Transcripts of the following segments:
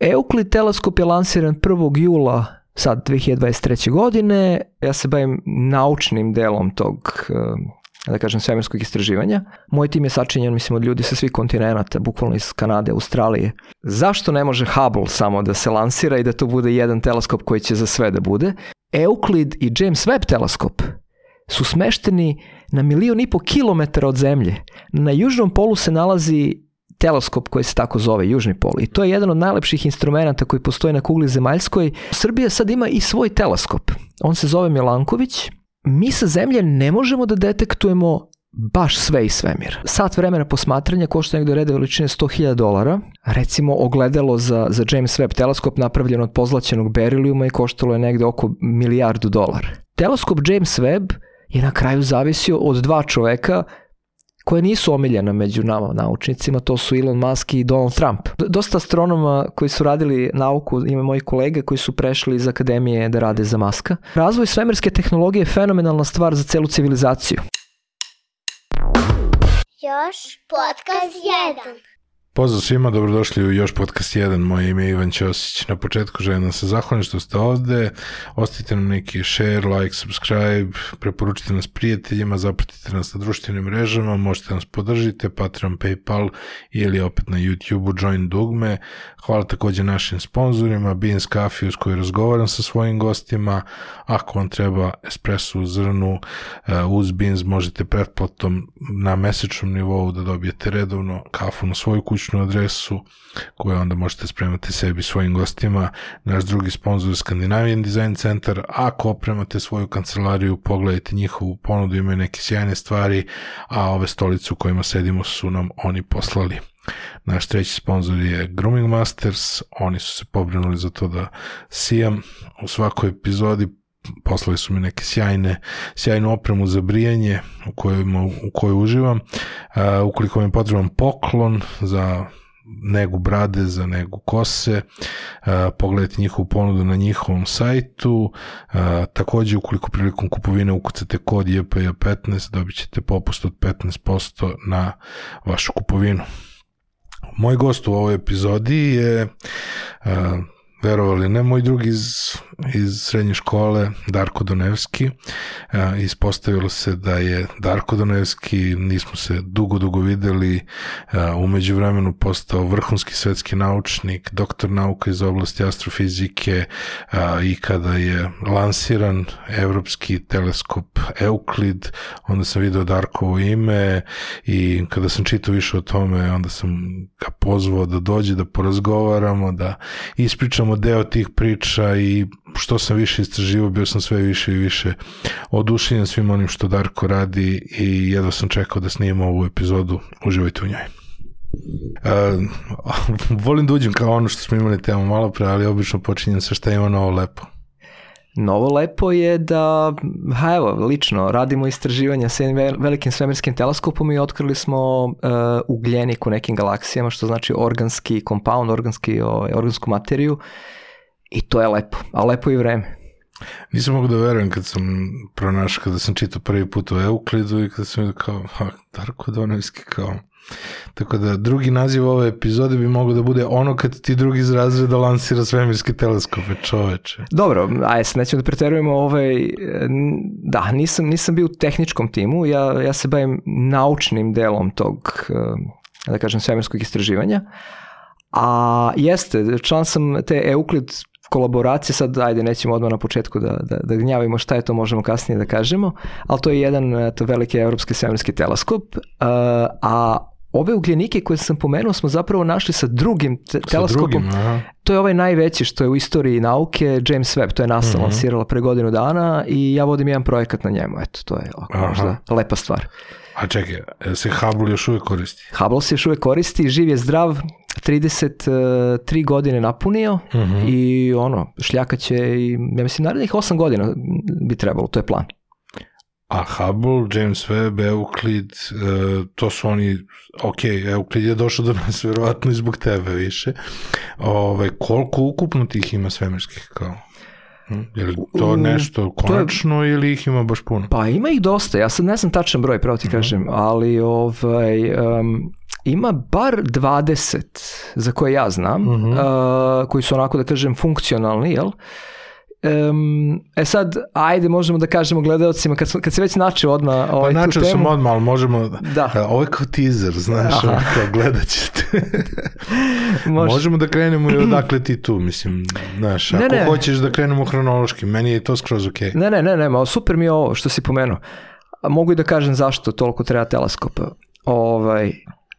Euclid teleskop je lansiran 1. jula sad 2023. godine. Ja se bavim naučnim delom tog da kažem, svemirskog istraživanja. Moj tim je sačinjen, mislim, od ljudi sa svih kontinenta, bukvalno iz Kanade, Australije. Zašto ne može Hubble samo da se lansira i da to bude jedan teleskop koji će za sve da bude? Euclid i James Webb teleskop su smešteni na milion i po kilometara od Zemlje. Na južnom polu se nalazi teleskop koji se tako zove, Južni pol. I to je jedan od najlepših instrumenta koji postoji na kugli zemaljskoj. Srbija sad ima i svoj teleskop. On se zove Milanković. Mi sa Zemlje ne možemo da detektujemo baš sve i svemir. Sat vremena posmatranja košta negde rede veličine 100.000 dolara. Recimo ogledalo za, za James Webb teleskop napravljeno od pozlaćenog berilijuma i koštalo je negde oko milijardu dolara. Teleskop James Webb je na kraju zavisio od dva čoveka koje nisu omiljena među nama naučnicima, to su Elon Musk i Donald Trump. Dosta astronoma koji su radili nauku, ima moji kolege koji su prešli iz akademije da rade za Maska. Razvoj svemirske tehnologije je fenomenalna stvar za celu civilizaciju. Još podcast 1. Pozdrav svima, dobrodošli u još podcast 1, moje ime je Ivan Ćosić. Na početku želim da se zahvalim što ste ovde, ostavite nam neki share, like, subscribe, preporučite nas prijateljima, zapratite nas na društvenim mrežama, možete nas podržite, Patreon, Paypal ili opet na YouTube-u Join Dugme. Hvala takođe našim sponsorima, Beans Coffee uz koji razgovaram sa svojim gostima. Ako vam treba espresso u zrnu, eh, uz Beans možete pretplatom na mesečnom nivou da dobijete redovno kafu na svoju kuću kućnu adresu koju onda možete spremati sebi svojim gostima. Naš drugi sponsor je Scandinavian Design Center. Ako opremate svoju kancelariju, pogledajte njihovu ponudu, imaju neke sjajne stvari, a ove stolice u kojima sedimo su nam oni poslali. Naš treći sponsor je Grooming Masters, oni su se pobrinuli za to da sijam u svakoj epizodi poslali su mi neke sjajne, sjajnu opremu za brijanje u kojoj, u kojoj uživam. Uh, ukoliko vam je potreban poklon za negu brade, za negu kose, uh, pogledajte njihovu ponudu na njihovom sajtu. Uh, takođe, ukoliko prilikom kupovine ukucate kod JPJ15, dobit ćete popust od 15% na vašu kupovinu. Moj gost u ovoj epizodi je uh, verovali ne, moj drugi iz, iz srednje škole, Darko Donevski, ispostavilo se da je Darko Donevski, nismo se dugo, dugo videli, e, umeđu vremenu postao vrhunski svetski naučnik, doktor nauka iz oblasti astrofizike i kada je lansiran evropski teleskop Euclid, onda sam video Darkovo ime i kada sam čitao više o tome, onda sam ga pozvao da dođe, da porazgovaramo, da ispričamo samo deo tih priča i što sam više istraživao, bio sam sve više i više odušenjen svim onim što Darko radi i jedva sam čekao da snimamo ovu epizodu. Uživajte u njoj. Uh, volim da uđem kao ono što smo imali temu malo pre, ali obično počinjem sa šta ima novo lepo. Novo lepo je da, ha evo, lično, radimo istraživanja sa velikim svemirskim teleskopom i otkrili smo uh, ugljenik u nekim galaksijama, što znači organski compound, organski, ovaj, organsku materiju i to je lepo, a lepo i vreme. Nisam mogu da verujem kad sam pronašao, kada sam čitao prvi put o Euklidu i kada sam vidio kao, ha, Darko Donevski kao, Tako da drugi naziv ove epizode bi mogao da bude ono kad ti drugi iz razreda lansira svemirske teleskope, čoveče. Dobro, ajde se nećemo da preterujemo ovaj, da, nisam, nisam bio u tehničkom timu, ja, ja se bavim naučnim delom tog, da kažem, svemirskog istraživanja, a jeste, član sam te Euclid kolaboracije, sad ajde nećemo odmah na početku da, da, da gnjavimo šta je to, možemo kasnije da kažemo, ali to je jedan to veliki evropski svemirski teleskop, a ove ugljenike koje sam pomenuo smo zapravo našli sa drugim te sa teleskopom. Drugim, aha. To je ovaj najveći što je u istoriji nauke, James Webb, to je NASA mm -hmm. lansirala pre godinu dana i ja vodim jedan projekat na njemu, eto, to je ovako, možda lepa stvar. A čekaj, se Hubble još uvek koristi? Hubble se još uvek koristi, živ je zdrav, 33 godine napunio mm -hmm. i ono, šljakaće i, ja mislim, narednih 8 godina bi trebalo, to je plan. A Hubble, James Webb, Euclid, uh, to su oni, ok, Euclid je došao do nas verovatno i zbog tebe više. Ove, koliko ukupno tih ima svemirskih kao? Hm? Je li to nešto konačno to je, ili ih ima baš puno? Pa ima ih dosta, ja sad ne znam tačan broj, pravo ti uh mhm. -huh. kažem, ali ovaj, um, ima bar 20 za koje ja znam, uh, koji su onako da kažem funkcionalni, jel? Um, e sad, ajde možemo da kažemo gledalcima, kad, kad se već načeo odmah Pa ovaj, tu načeo sam odmah, ali možemo... Da. A, Ovo je kao teaser, znaš, Aha. kao gledat ćete. može- Možemo da krenemo i odakle ti tu, mislim, znaš, ako Ne, ne. hoćeš da krenemo hronološki, meni je to skroz okej. Ne, ne, ne, ne, ma super mi je ovo što si pomenuo. Mogu i da kažem zašto toliko treba teleskopa. Ovaj,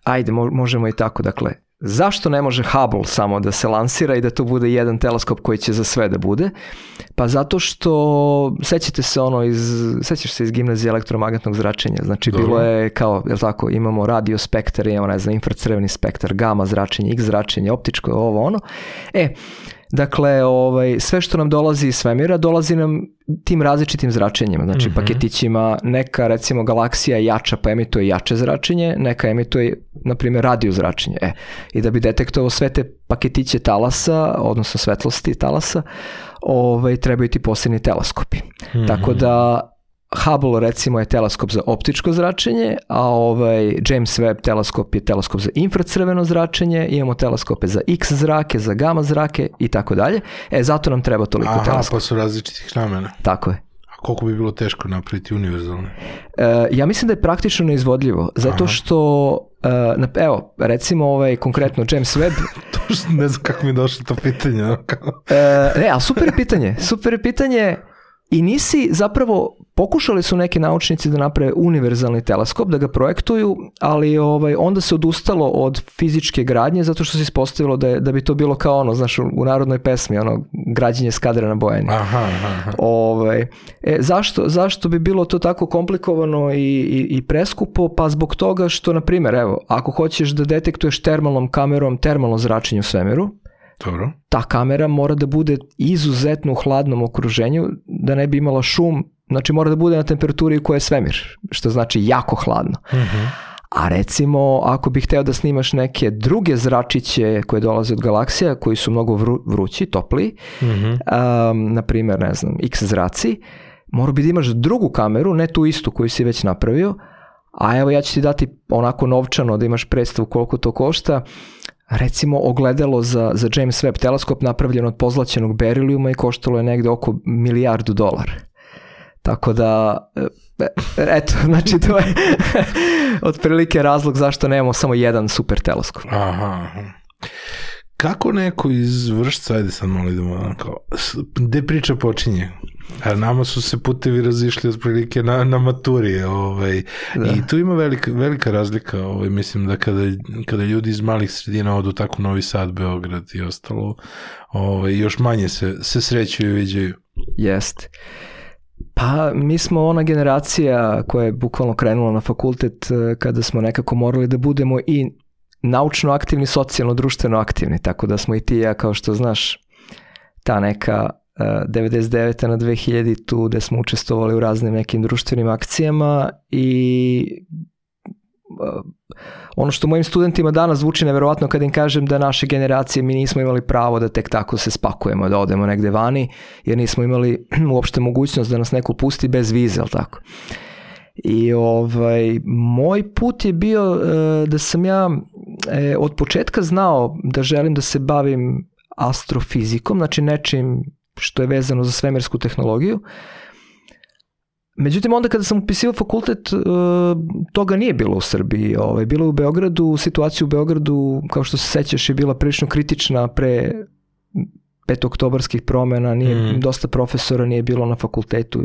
ajde, mo- možemo i tako, dakle, zašto ne može Hubble samo da se lansira i da to bude jedan teleskop koji će za sve da bude? Pa zato što, sećate se ono iz, sećaš se iz gimnazije elektromagnetnog zračenja, znači Dobro. bilo je kao, jel tako, imamo radio spektar, imamo, ne znam, infracrveni spektar, gama zračenje, x zračenje, optičko, ovo, ono. E, Dakle, ovaj, sve što nam dolazi iz svemira, dolazi nam tim različitim zračenjima, znači Mhm. paketićima, neka recimo galaksija je jača pa emituje jače zračenje, neka emituje, na primjer, radio zračenje. E, I da bi detektovao sve te paketiće talasa, odnosno svetlosti talasa, ovaj, trebaju ti posebni teleskopi. Mhm. Tako da Hubble recimo je teleskop za optičko zračenje, a ovaj James Webb teleskop je teleskop za infracrveno zračenje, imamo teleskope za X zrake, za gamma zrake i tako dalje. E, zato nam treba toliko Aha, teleskopa. pa su različitih namena. Tako je. A koliko bi bilo teško napraviti univerzalne? E, ja mislim da je praktično neizvodljivo, zato Aha. što, e, na- evo, recimo ovaj konkretno James Webb, To što ne znam kako mi je došlo to pitanje. E, ne, ali super je pitanje. Super je pitanje i nisi zapravo pokušali su neki naučnici da naprave univerzalni teleskop, da ga projektuju, ali ovaj, onda se odustalo od fizičke gradnje zato što se ispostavilo da, je, da bi to bilo kao ono, znaš, u narodnoj pesmi, ono, građenje skadra na bojeni. Aha, aha. Ovaj, e, zašto, zašto bi bilo to tako komplikovano i, i, i preskupo? Pa zbog toga što, na primjer, evo, ako hoćeš da detektuješ termalnom kamerom termalno zračenje u svemiru, Dobro. ta kamera mora da bude izuzetno u hladnom okruženju, da ne bi imala šum, znači mora da bude na temperaturi koja je svemir, što znači jako hladno. Mhm. A recimo, ako bih hteo da snimaš neke druge zračiće koje dolaze od galaksija, koji su mnogo vru, vrući, topli, Mhm. um, na primjer, ne znam, X zraci, mora bi da imaš drugu kameru, ne tu istu koju si već napravio, a evo ja ću ti dati onako novčano da imaš predstavu koliko to košta, recimo ogledalo za, za James Webb teleskop napravljeno od pozlaćenog berilijuma i koštalo je negde oko milijardu dolara. Tako da, e, eto, znači to je otprilike razlog zašto nemamo samo jedan super teleskop. Aha. Kako neko iz vršca, ajde sad malo idemo, s- gde priča počinje? A nama su se putevi razišli otprilike na, na maturi, ovaj, i tu ima velika, velika razlika, ovaj, mislim da kada, kada ljudi iz malih sredina odu tako Novi Sad, Beograd i ostalo, ovaj, još manje se, se sreću i viđaju. Jest. Pa mi smo ona generacija koja je bukvalno krenula na fakultet eh, kada smo nekako morali da budemo i naučno aktivni, socijalno, društveno aktivni, tako da smo i ti i ja, kao što znaš, ta neka 99. na 2000 tu gde smo učestvovali u raznim nekim društvenim akcijama i eh, ono što mojim studentima danas zvuči neverovatno kad im kažem da naše generacije mi nismo imali pravo da tek tako se spakujemo, da odemo negde vani, jer nismo imali uopšte mogućnost da nas neko pusti bez vize, jel tako? I ovaj, moj put je bio e, da sam ja e, od početka znao da želim da se bavim astrofizikom, znači nečim što je vezano za svemirsku tehnologiju. Međutim, onda kada sam upisio fakultet, e, toga nije bilo u Srbiji. Ovaj, bilo je u Beogradu, situacija u Beogradu, kao što se sećaš, je bila prilično kritična pre petoktobarskih promena, nije, Mm. dosta profesora nije bilo na fakultetu.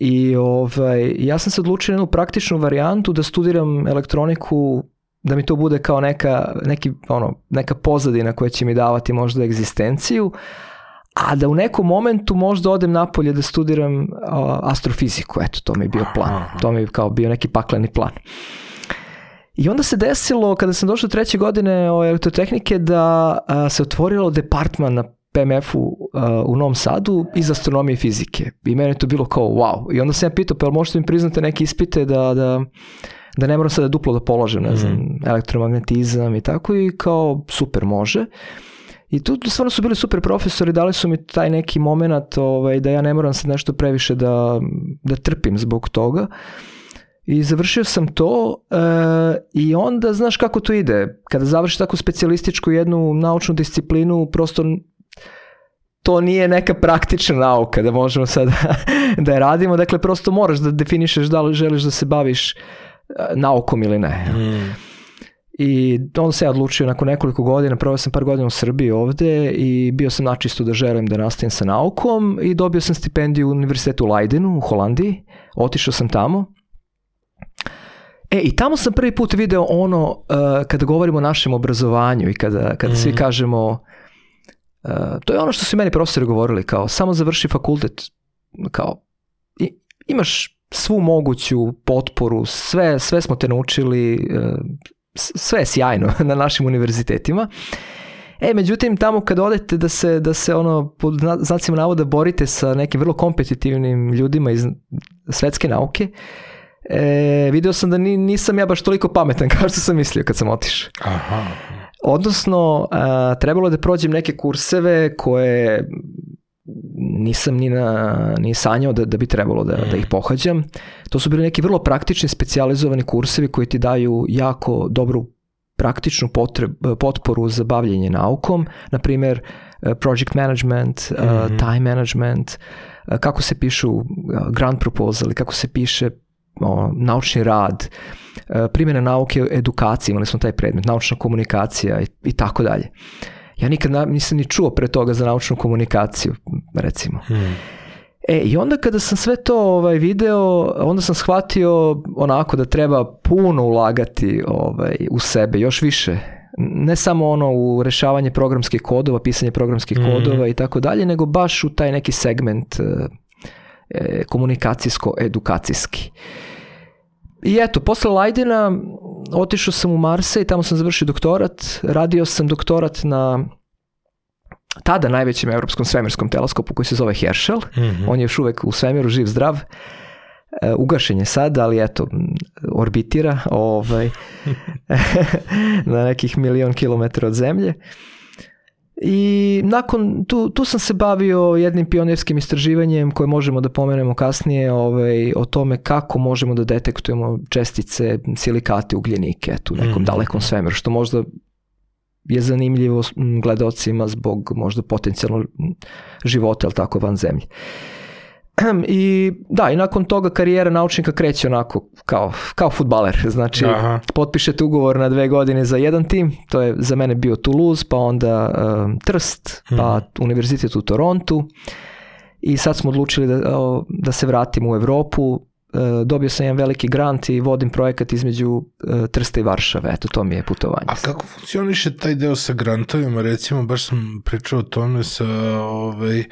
I ovaj, ja sam se odlučio na jednu praktičnu varijantu da studiram elektroniku da mi to bude kao neka, neki, ono, neka pozadina koja će mi davati možda egzistenciju, a da u nekom momentu možda odem napolje da studiram a, astrofiziku. Eto, to mi je bio plan. To mi je kao bio neki pakleni plan. I onda se desilo, kada sam došao treće godine o elektrotehnike, da a, se otvorilo departman na PMF-u a, u Novom Sadu iz astronomije i fizike. I meni je to bilo kao wow. I onda sam ja pitao, pa jel možete mi priznate neke ispite da, da, da ne moram sada duplo da položim, ne znam, elektromagnetizam i tako i kao super može. I tu stvarno su bili super profesori, dali su mi taj neki moment ovaj, da ja ne moram sad nešto previše da, da trpim zbog toga. I završio sam to e, i onda znaš kako to ide. Kada završiš takvu specijalističku jednu naučnu disciplinu, prosto to nije neka praktična nauka da možemo sad da je radimo. Dakle, prosto moraš da definišeš da li želiš da se baviš e, naukom ili ne. Mm. I onda se ja odlučio nakon nekoliko godina, proveo sam par godina u Srbiji ovde i bio sam načisto da želim da nastavim sa naukom i dobio sam stipendiju u univerzitetu u Leidenu u Holandiji. Otišao sam tamo. E, i tamo sam prvi put video ono, uh, kada govorimo o našem obrazovanju i kada, kada mm. svi kažemo, uh, to je ono što su meni profesori govorili, kao samo završi fakultet, kao i, imaš svu moguću potporu, sve, sve smo te naučili, uh, sve je sjajno na našim univerzitetima. E, međutim, tamo kad odete da se, da se ono, pod znacima navoda borite sa nekim vrlo kompetitivnim ljudima iz svetske nauke, e, video sam da ni, nisam ja baš toliko pametan kao što sam mislio kad sam otišao. Aha. Odnosno, a, trebalo je da prođem neke kurseve koje nisam ni, na, ni sanjao da, da bi trebalo da, da ih pohađam. To su bili neki vrlo praktični, specializovani kursevi koji ti daju jako dobru praktičnu potreb, potporu za bavljenje naukom, na primer project management, mm -hmm. time management, kako se pišu grant proposali, kako se piše o, naučni rad, primjena nauke edukacije, imali smo taj predmet, naučna komunikacija i, i tako dalje. Ja nikad nisam ni čuo pre toga za naučnu komunikaciju, recimo. Hmm. E, i onda kada sam sve to ovaj, video, onda sam shvatio onako da treba puno ulagati ovaj, u sebe, još više. Ne samo ono u rešavanje programskih kodova, pisanje programskih mm. kodova i tako dalje, nego baš u taj neki segment e, e komunikacijsko-edukacijski. I eto, posle Lajdena otišao sam u Marse i tamo sam završio doktorat. Radio sam doktorat na tada najvećem evropskom svemirskom teleskopu koji se zove Herschel. Mm -hmm. On je još uvek u svemiru živ zdrav. E, ugašen je sad, ali eto, orbitira ovaj, na nekih milion kilometara od zemlje. I nakon, tu, tu sam se bavio jednim pionirskim istraživanjem koje možemo da pomenemo kasnije ovaj, o tome kako možemo da detektujemo čestice silikate ugljenike tu nekom mm. dalekom svemiru, što možda je zanimljivo gledalcima zbog možda potencijalno života, ali tako, van zemlje. I da, i nakon toga karijera naučnika kreće onako kao, kao futbaler. Znači, Aha. potpišete ugovor na dve godine za jedan tim, to je za mene bio Toulouse, pa onda um, Trst, pa hmm. univerzitet u Torontu. I sad smo odlučili da, da se vratimo u Evropu. Uh, dobio sam jedan veliki grant i vodim projekat između uh, Trsta i Varšave. Eto, to mi je putovanje. A kako funkcioniše taj deo sa grantovima? Recimo, baš sam pričao o tome sa ovaj, E,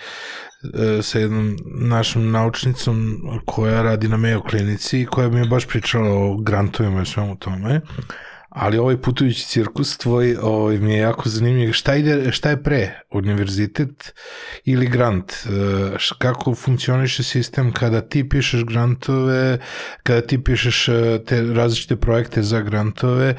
sa jednom našom naučnicom koja radi na Mayo klinici i koja mi je baš pričala o grantovima i svemu tome. Ali ovaj putujući cirkus tvoj ovaj, mi je jako zanimljiv. Šta, ide, šta je pre? Univerzitet ili grant? E, kako funkcioniše sistem kada ti pišeš grantove, kada ti pišeš e, te različite projekte za grantove,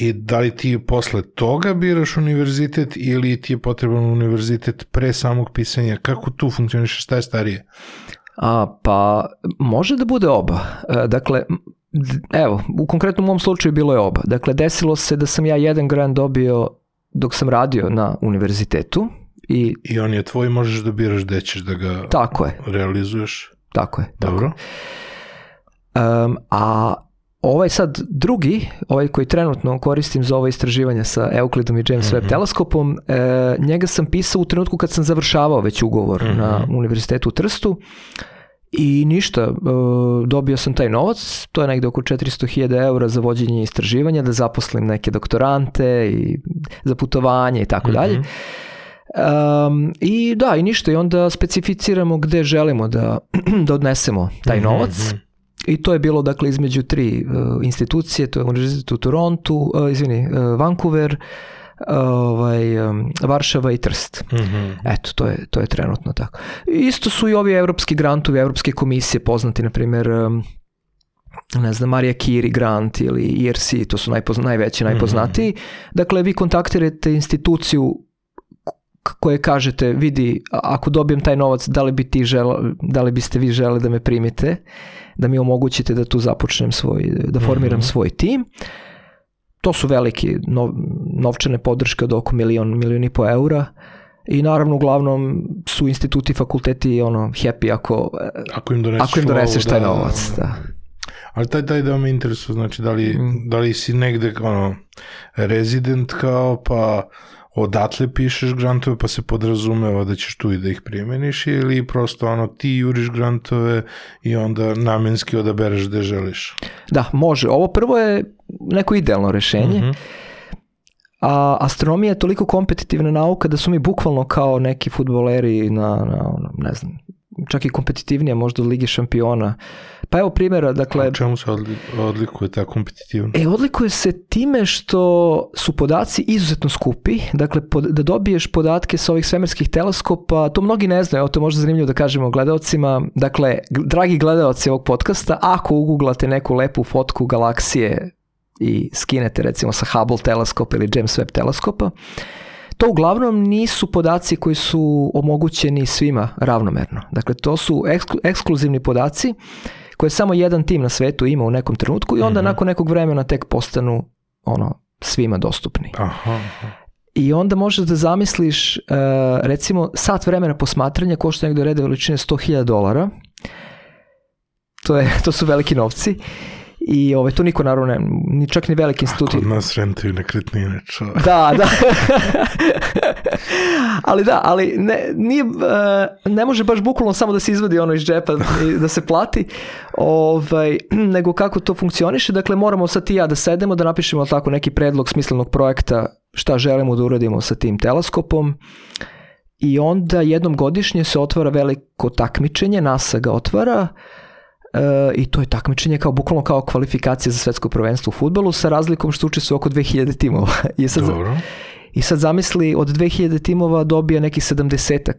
I da li ti posle toga biraš univerzitet ili ti je potreban univerzitet pre samog pisanja? Kako tu funkcioniše? Šta je starije? A, pa može da bude oba. E, dakle, evo, u konkretnom mom slučaju bilo je oba. Dakle, desilo se da sam ja jedan grant dobio dok sam radio na univerzitetu. I, I on je tvoj, možeš da biraš gde ćeš da ga tako je. realizuješ? Tako je. Dobro. Tako. Um, a Ovaj sad drugi, ovaj koji trenutno koristim za ovo istraživanje sa Euclidom i James mm -hmm. Webb teleskopom, e, njega sam pisao u trenutku kad sam završavao već ugovor mm -hmm. na Univerzitetu u Trstu i ništa, e, dobio sam taj novac, to je negde oko 400.000 eura za vođenje istraživanja, da zaposlim neke doktorante i za putovanje i tako dalje. Um, I da, i ništa, i onda specificiramo gde želimo da, da odnesemo taj mhm, novac. Mm -hmm. I to je bilo dakle između tri uh, institucije, to je Univerzitet u Torontu, uh, izvini, uh, Vancouver, ovaj, um, Varšava i Trst. Mm -hmm. Eto, to je, to je trenutno tako. Isto su i ovi evropski grantovi, evropske komisije poznati, na primjer, um, ne znam, Marija Kiri grant ili ERC, to su najpozna, najveći, najpoznatiji. Mm -hmm. Dakle, vi kontaktirate instituciju koje kažete, vidi, ako dobijem taj novac, da li, bi ti žele, da li biste vi žele da me primite, da mi omogućite da tu započnem svoj, da formiram svoj tim. To su veliki nov, novčane podrške od oko milion, milion i po eura. I naravno, uglavnom su instituti, fakulteti ono, happy ako, Ako im doneseš, ako im doneseš taj da, novac. Da. Ali taj, taj deo me interesuje, znači da li, Mm. da li si negde ono, rezident kao, pa odatle pišeš grantove, pa se podrazumeva da ćeš tu i da ih primeniš, ili prosto ono, ti juriš grantove i onda namenski odabereš gde želiš. Da, može. Ovo prvo je neko idealno rešenje. Mhm. A astronomija je toliko kompetitivna nauka da su mi bukvalno kao neki futboleri na, na ono, ne znam, čak i kompetitivnija možda od Lige šampiona. Pa evo primjera, dakle, A čemu se odli, odlikuje ta kompetitivna? E, odlikuje se time što su podaci izuzetno skupi, dakle pod, da dobiješ podatke sa ovih svemirskih teleskopa, to mnogi ne znaju, evo to je možda zanimljivo da kažemo gledalcima, dakle, dragi gledalci ovog podcasta, ako uguglate neku lepu fotku galaksije i skinete recimo sa Hubble teleskopa ili James Webb teleskopa, to uglavnom nisu podaci koji su omogućeni svima ravnomerno. Dakle, to su eksklu- ekskluzivni podaci koje samo jedan tim na svetu ima u nekom trenutku i onda Mhm. nakon nekog vremena tek postanu ono svima dostupni. Aha. I onda možeš da zamisliš, e, recimo, sat vremena posmatranja košta negde rede veličine 100.000 dolara. To, je, to su veliki novci. I ovaj, to niko naravno ne, ni čak ni veliki instituti. Kod nas rentaju nekretnine, čo. Da, da. ali da, ali ne, nije, e, ne može baš bukvalno samo da se izvadi ono iz džepa i da se plati, ovaj, nego kako to funkcioniše. Dakle, moramo sad ti i ja da sedemo, da napišemo tako neki predlog smislenog projekta šta želimo da uradimo sa tim teleskopom i onda jednom godišnje se otvara veliko takmičenje, NASA ga otvara, E, i to je takmičenje kao bukvalno kao kvalifikacija za svetsko prvenstvo u futbolu sa razlikom što uče su oko 2000 timova. I sad, Dobro. I sad zamisli od 2000 timova dobija neki 70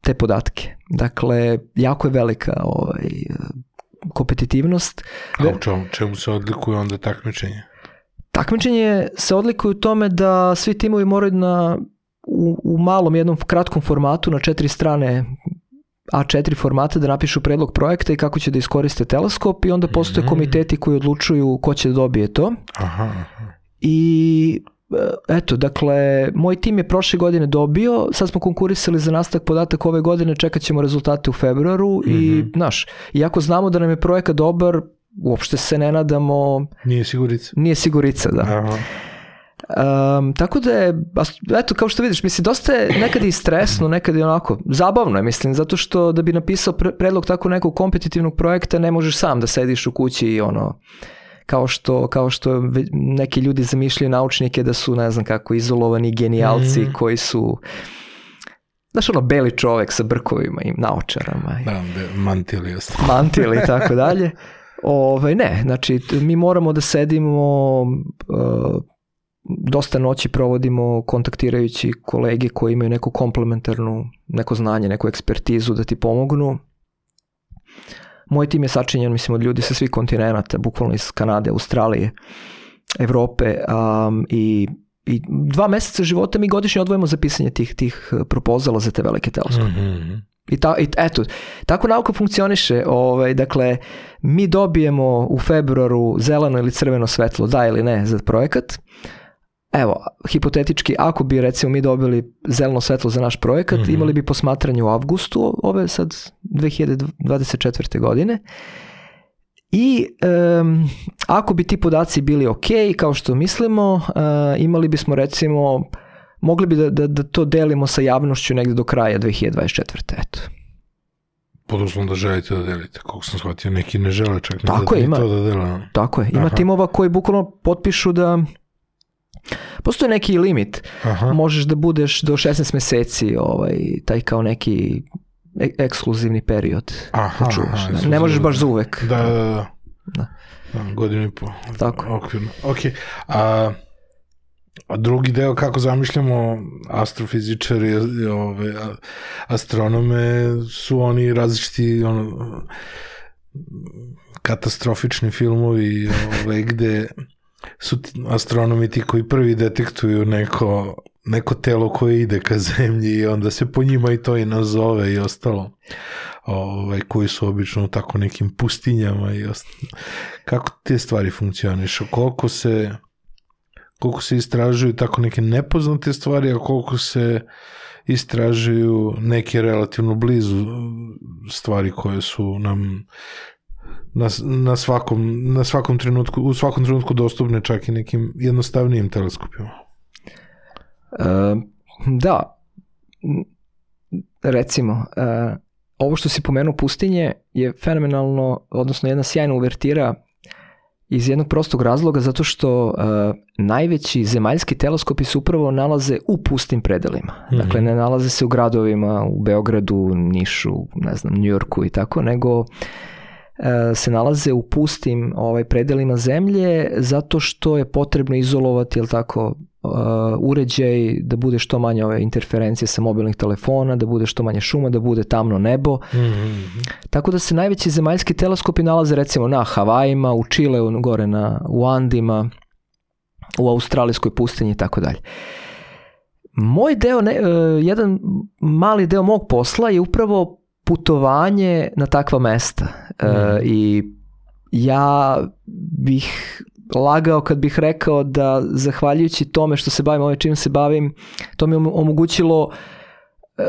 te podatke. Dakle, jako je velika ovaj, kompetitivnost. A u čemu, čemu se odlikuje onda takmičenje? Takmičenje se odlikuje u tome da svi timovi moraju na, u, u malom jednom kratkom formatu na četiri strane A4 formata da napišu predlog projekta i kako će da iskoriste teleskop i onda postoje Mhm. komiteti koji odlučuju ko će da dobije to. Aha, aha. I e, eto, dakle, moj tim je prošle godine dobio, sad smo konkurisali za nastavak podataka ove godine, čekat ćemo rezultate u februaru i, Mhm. znaš, iako znamo da nam je projekat dobar, uopšte se ne nadamo, Nije sigurica. nije sigurica, da. Aha. Um, tako da je, eto, kao što vidiš, mislim, dosta je nekad i stresno, nekad i onako, zabavno je, mislim, zato što da bi napisao pre- predlog tako nekog kompetitivnog projekta ne možeš sam da sediš u kući i ono, kao što, kao što neki ljudi zamišljaju naučnike da su, ne znam kako, izolovani genijalci Mhm. koji su, znaš ono, beli čovek sa brkovima i naočarama i Da, be, mantil i tako dalje. Ovaj, ne, znači mi moramo da sedimo uh, dosta noći provodimo kontaktirajući kolege koji imaju neku komplementarnu, neko znanje, neku ekspertizu da ti pomognu. Moj tim je sačinjen, mislim, od ljudi sa svih kontinenta, bukvalno iz Kanade, Australije, Evrope um, i i dva meseca života mi godišnje odvojimo za pisanje tih, tih propozala za te velike teleskope. Mhm. I, ta, i eto, tako nauka funkcioniše. Ovaj, dakle, mi dobijemo u februaru zeleno ili crveno svetlo, da ili ne, za projekat. Evo, hipotetički, ako bi recimo mi dobili zeleno svetlo za naš projekat, Mhm. imali bi posmatranje u avgustu ove sad 2024. godine. I em, ako bi ti podaci bili ok, kao što mislimo, e, imali bismo recimo mogli bi da, da, da to delimo sa javnošću negde do kraja 2024. Eto. Pod uslovom da želite da delite. Koliko sam shvatio, neki ne žele čak Tako da, je, ima. to da dele. Tako je. Ima Aha. timova koji bukvalno potpišu da postoji neki limit. Aha. Možeš da budeš do 16 meseci ovaj, taj kao neki e- ekskluzivni period. Aha, da čuvaš. aha, Da. jesu Ne možeš baš za uvek. Da, da, da. Da. da godinu i po. Tako. Okvirno. Ok. A, a drugi deo kako zamišljamo astrofizičari, ove, astronome, su oni različiti ono, katastrofični filmovi ove, gde su astronomi ti koji prvi detektuju neko neko telo koje ide ka zemlji i onda se po njima i to i nazove i ostalo ovaj, koji su obično u tako nekim pustinjama i ostalo. Kako te stvari funkcionišu? Koliko se koliko se istražuju tako neke nepoznate stvari, a koliko se istražuju neke relativno blizu stvari koje su nam na, na, svakom, na svakom trenutku, u svakom trenutku dostupne čak i nekim jednostavnijim teleskopima. E, da, recimo, e, ovo što si pomenuo pustinje je fenomenalno, odnosno jedna sjajna uvertira iz jednog prostog razloga zato što uh, najveći zemaljski teleskopi se upravo nalaze u pustim predelima. Mm -hmm. Dakle, ne nalaze se u gradovima, u Beogradu, Nišu, ne znam, Njujorku i tako, nego se nalaze u pustim ovaj predelima zemlje zato što je potrebno izolovati jel tako uh, uređaj da bude što manje ove interferencije sa mobilnih telefona, da bude što manje šuma, da bude tamno nebo. Mm -hmm. Tako da se najveći zemaljski teleskopi nalaze recimo na Havajima, u Čileu, gore na u Andima, u australijskoj pustinji i tako dalje. Moj deo, ne, uh, jedan mali deo mog posla je upravo putovanje na takva mesta. Mm. Uh, I ja bih lagao kad bih rekao da zahvaljujući tome što se bavim ovim čim se bavim, to mi omogućilo e,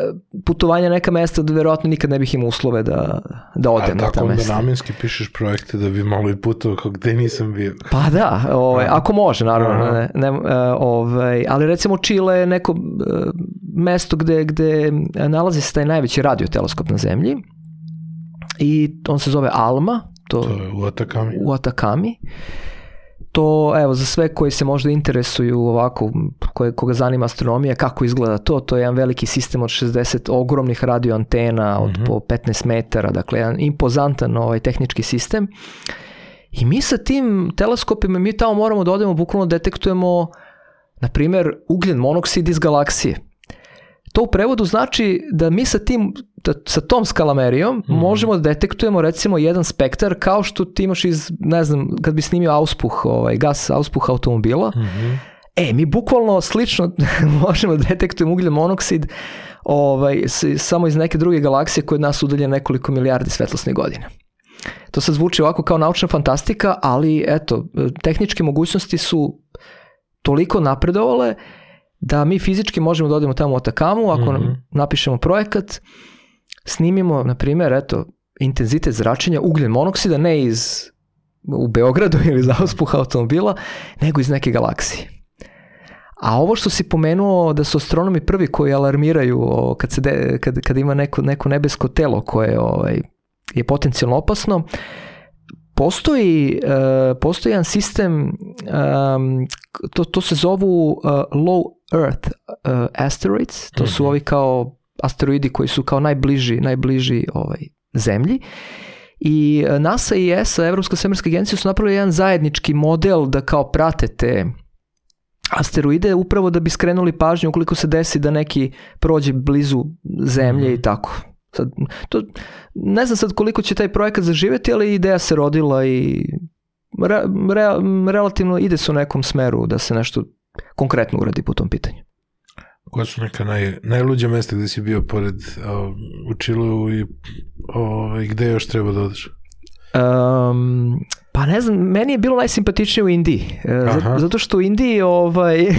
putovanja neka mesta da verovatno nikad ne bih imao uslove da, da odem na ta mesta. A tako da namenski pišeš projekte da bi malo i putovao kao gde nisam bio. Pa da, ovaj, ako može naravno. Ne, ne, e, ovaj, ali recimo Čile je neko e, mesto gde, gde nalazi se taj najveći radioteleskop na zemlji i on se zove Alma. To, to je u Atakami. U Atakami to, evo, za sve koji se možda interesuju ovako, koje, koga zanima astronomija, kako izgleda to, to je jedan veliki sistem od 60 ogromnih radioantena od mm -hmm. po 15 metara, dakle, jedan impozantan ovaj, tehnički sistem. I mi sa tim teleskopima, mi tamo moramo da odemo, bukvalno detektujemo, na primer, ugljen monoksid iz galaksije. To u prevodu znači da mi sa tim da, sa tom skalamerijom mm možemo da detektujemo recimo jedan spektar kao što ti imaš iz, ne znam, kad bi snimio auspuh, ovaj, gas auspuh automobila. Mm -hmm. E, mi bukvalno slično možemo da detektujemo ugljen monoksid ovaj, samo iz neke druge galaksije koje od nas udalje nekoliko milijardi svetlosnih godina. To sad zvuči ovako kao naučna fantastika, ali eto, tehničke mogućnosti su toliko napredovale da mi fizički možemo da odemo tamo u Atakamu, ako mm -hmm. napišemo projekat, snimimo, na primjer, eto, intenzitet zračenja ugljen monoksida, ne iz u Beogradu ili za auspuha automobila, nego iz neke galaksije. A ovo što si pomenuo da su astronomi prvi koji alarmiraju o, kad, se de, kad, kad ima neko, neko nebesko telo koje ovaj, je potencijalno opasno, postoji, uh, postoji jedan sistem, um, to, to se zovu uh, low earth uh, asteroids, to su -hmm. ovi kao asteroidi koji su kao najbliži, najbliži ovaj, zemlji. I e, NASA i ESA, Evropska svemirska agencija, su napravili jedan zajednički model da kao prate te asteroide upravo da bi skrenuli pažnju ukoliko se desi da neki prođe blizu zemlje mm. i tako. Sad, to, ne znam sad koliko će taj projekat zaživeti, ali ideja se rodila i re, re, relativno ide se u nekom smeru da se nešto konkretno uradi po tom pitanju. Koja su neka naj, najluđa mesta gde si bio pored uh, u Čilu i uh, gde još treba da odeš? Um, pa ne znam, meni je bilo najsimpatičnije u Indiji. E, Aha. Zato što u Indiji ovaj, e,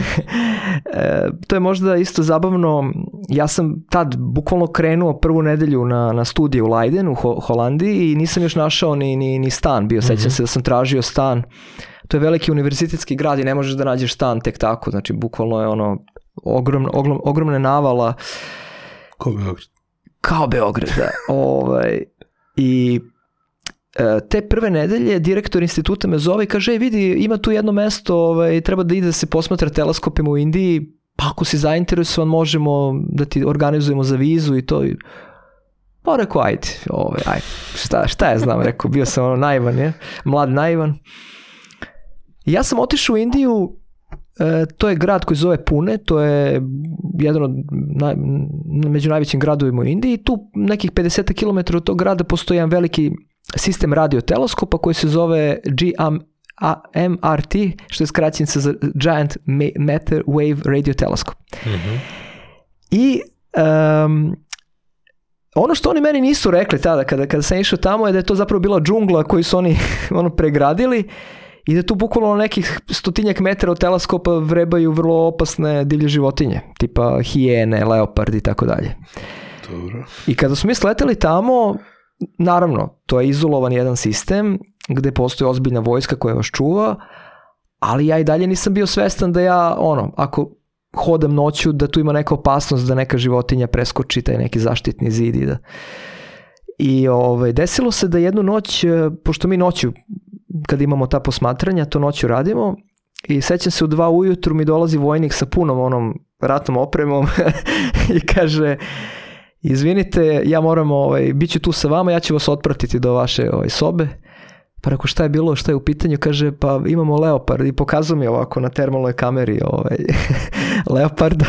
to je možda isto zabavno. Ja sam tad bukvalno krenuo prvu nedelju na, na studije u Leiden u Ho Holandiji i nisam još našao ni, ni, ni stan bio. Sećam mm -hmm. se da sam tražio stan. To je veliki univerzitetski grad i ne možeš da nađeš stan tek tako. Znači, bukvalno je ono ogromna, ogrom, ogromne navala. Kao Beograd. Kao Beograd, da. ovaj, I e, te prve nedelje direktor instituta me zove i kaže, vidi, ima tu jedno mesto, ovaj, treba da ide da se posmatra teleskopima u Indiji, pa ako si zainteresovan možemo da ti organizujemo za vizu i to. Pa rekao, ajde, ovaj, ajde, šta, šta ja znam, rekao, bio sam ono naivan, je, mlad naivan. Ja sam otišao u Indiju E, to je grad koji zove Pune, to je jedan od naj, među najvećim gradovima u Indiji. Tu nekih 50 km od tog grada postoji jedan veliki sistem radioteleskopa koji se zove GM, a MRT, što je skraćenica za Giant Ma- Matter Wave Radio Telescope. Mhm. I um, ono što oni meni nisu rekli tada kada, kada sam išao tamo je da je to zapravo bila džungla koju su oni ono pregradili i da tu bukvalno nekih stotinjak metara od teleskopa vrebaju vrlo opasne divlje životinje, tipa hijene, leopard i tako dalje. Dobro. I kada smo mi sleteli tamo, naravno, to je izolovan jedan sistem gde postoji ozbiljna vojska koja vas čuva, ali ja i dalje nisam bio svestan da ja, ono, ako hodam noću, da tu ima neka opasnost da neka životinja preskoči taj neki zaštitni zid i da... I ovaj, desilo se da jednu noć, e, pošto mi noću, kad imamo ta posmatranja, to noću radimo, i sećam se u dva ujutru mi dolazi vojnik sa punom onom ratnom opremom i kaže, izvinite, ja moram, ovaj, bit ću tu sa vama, ja ću vas otpratiti do vaše ovaj, sobe. Pa rekao šta je bilo, šta je u pitanju, kaže pa imamo leopard i pokazuje mi ovako na termalnoj kameri ovaj, leoparda.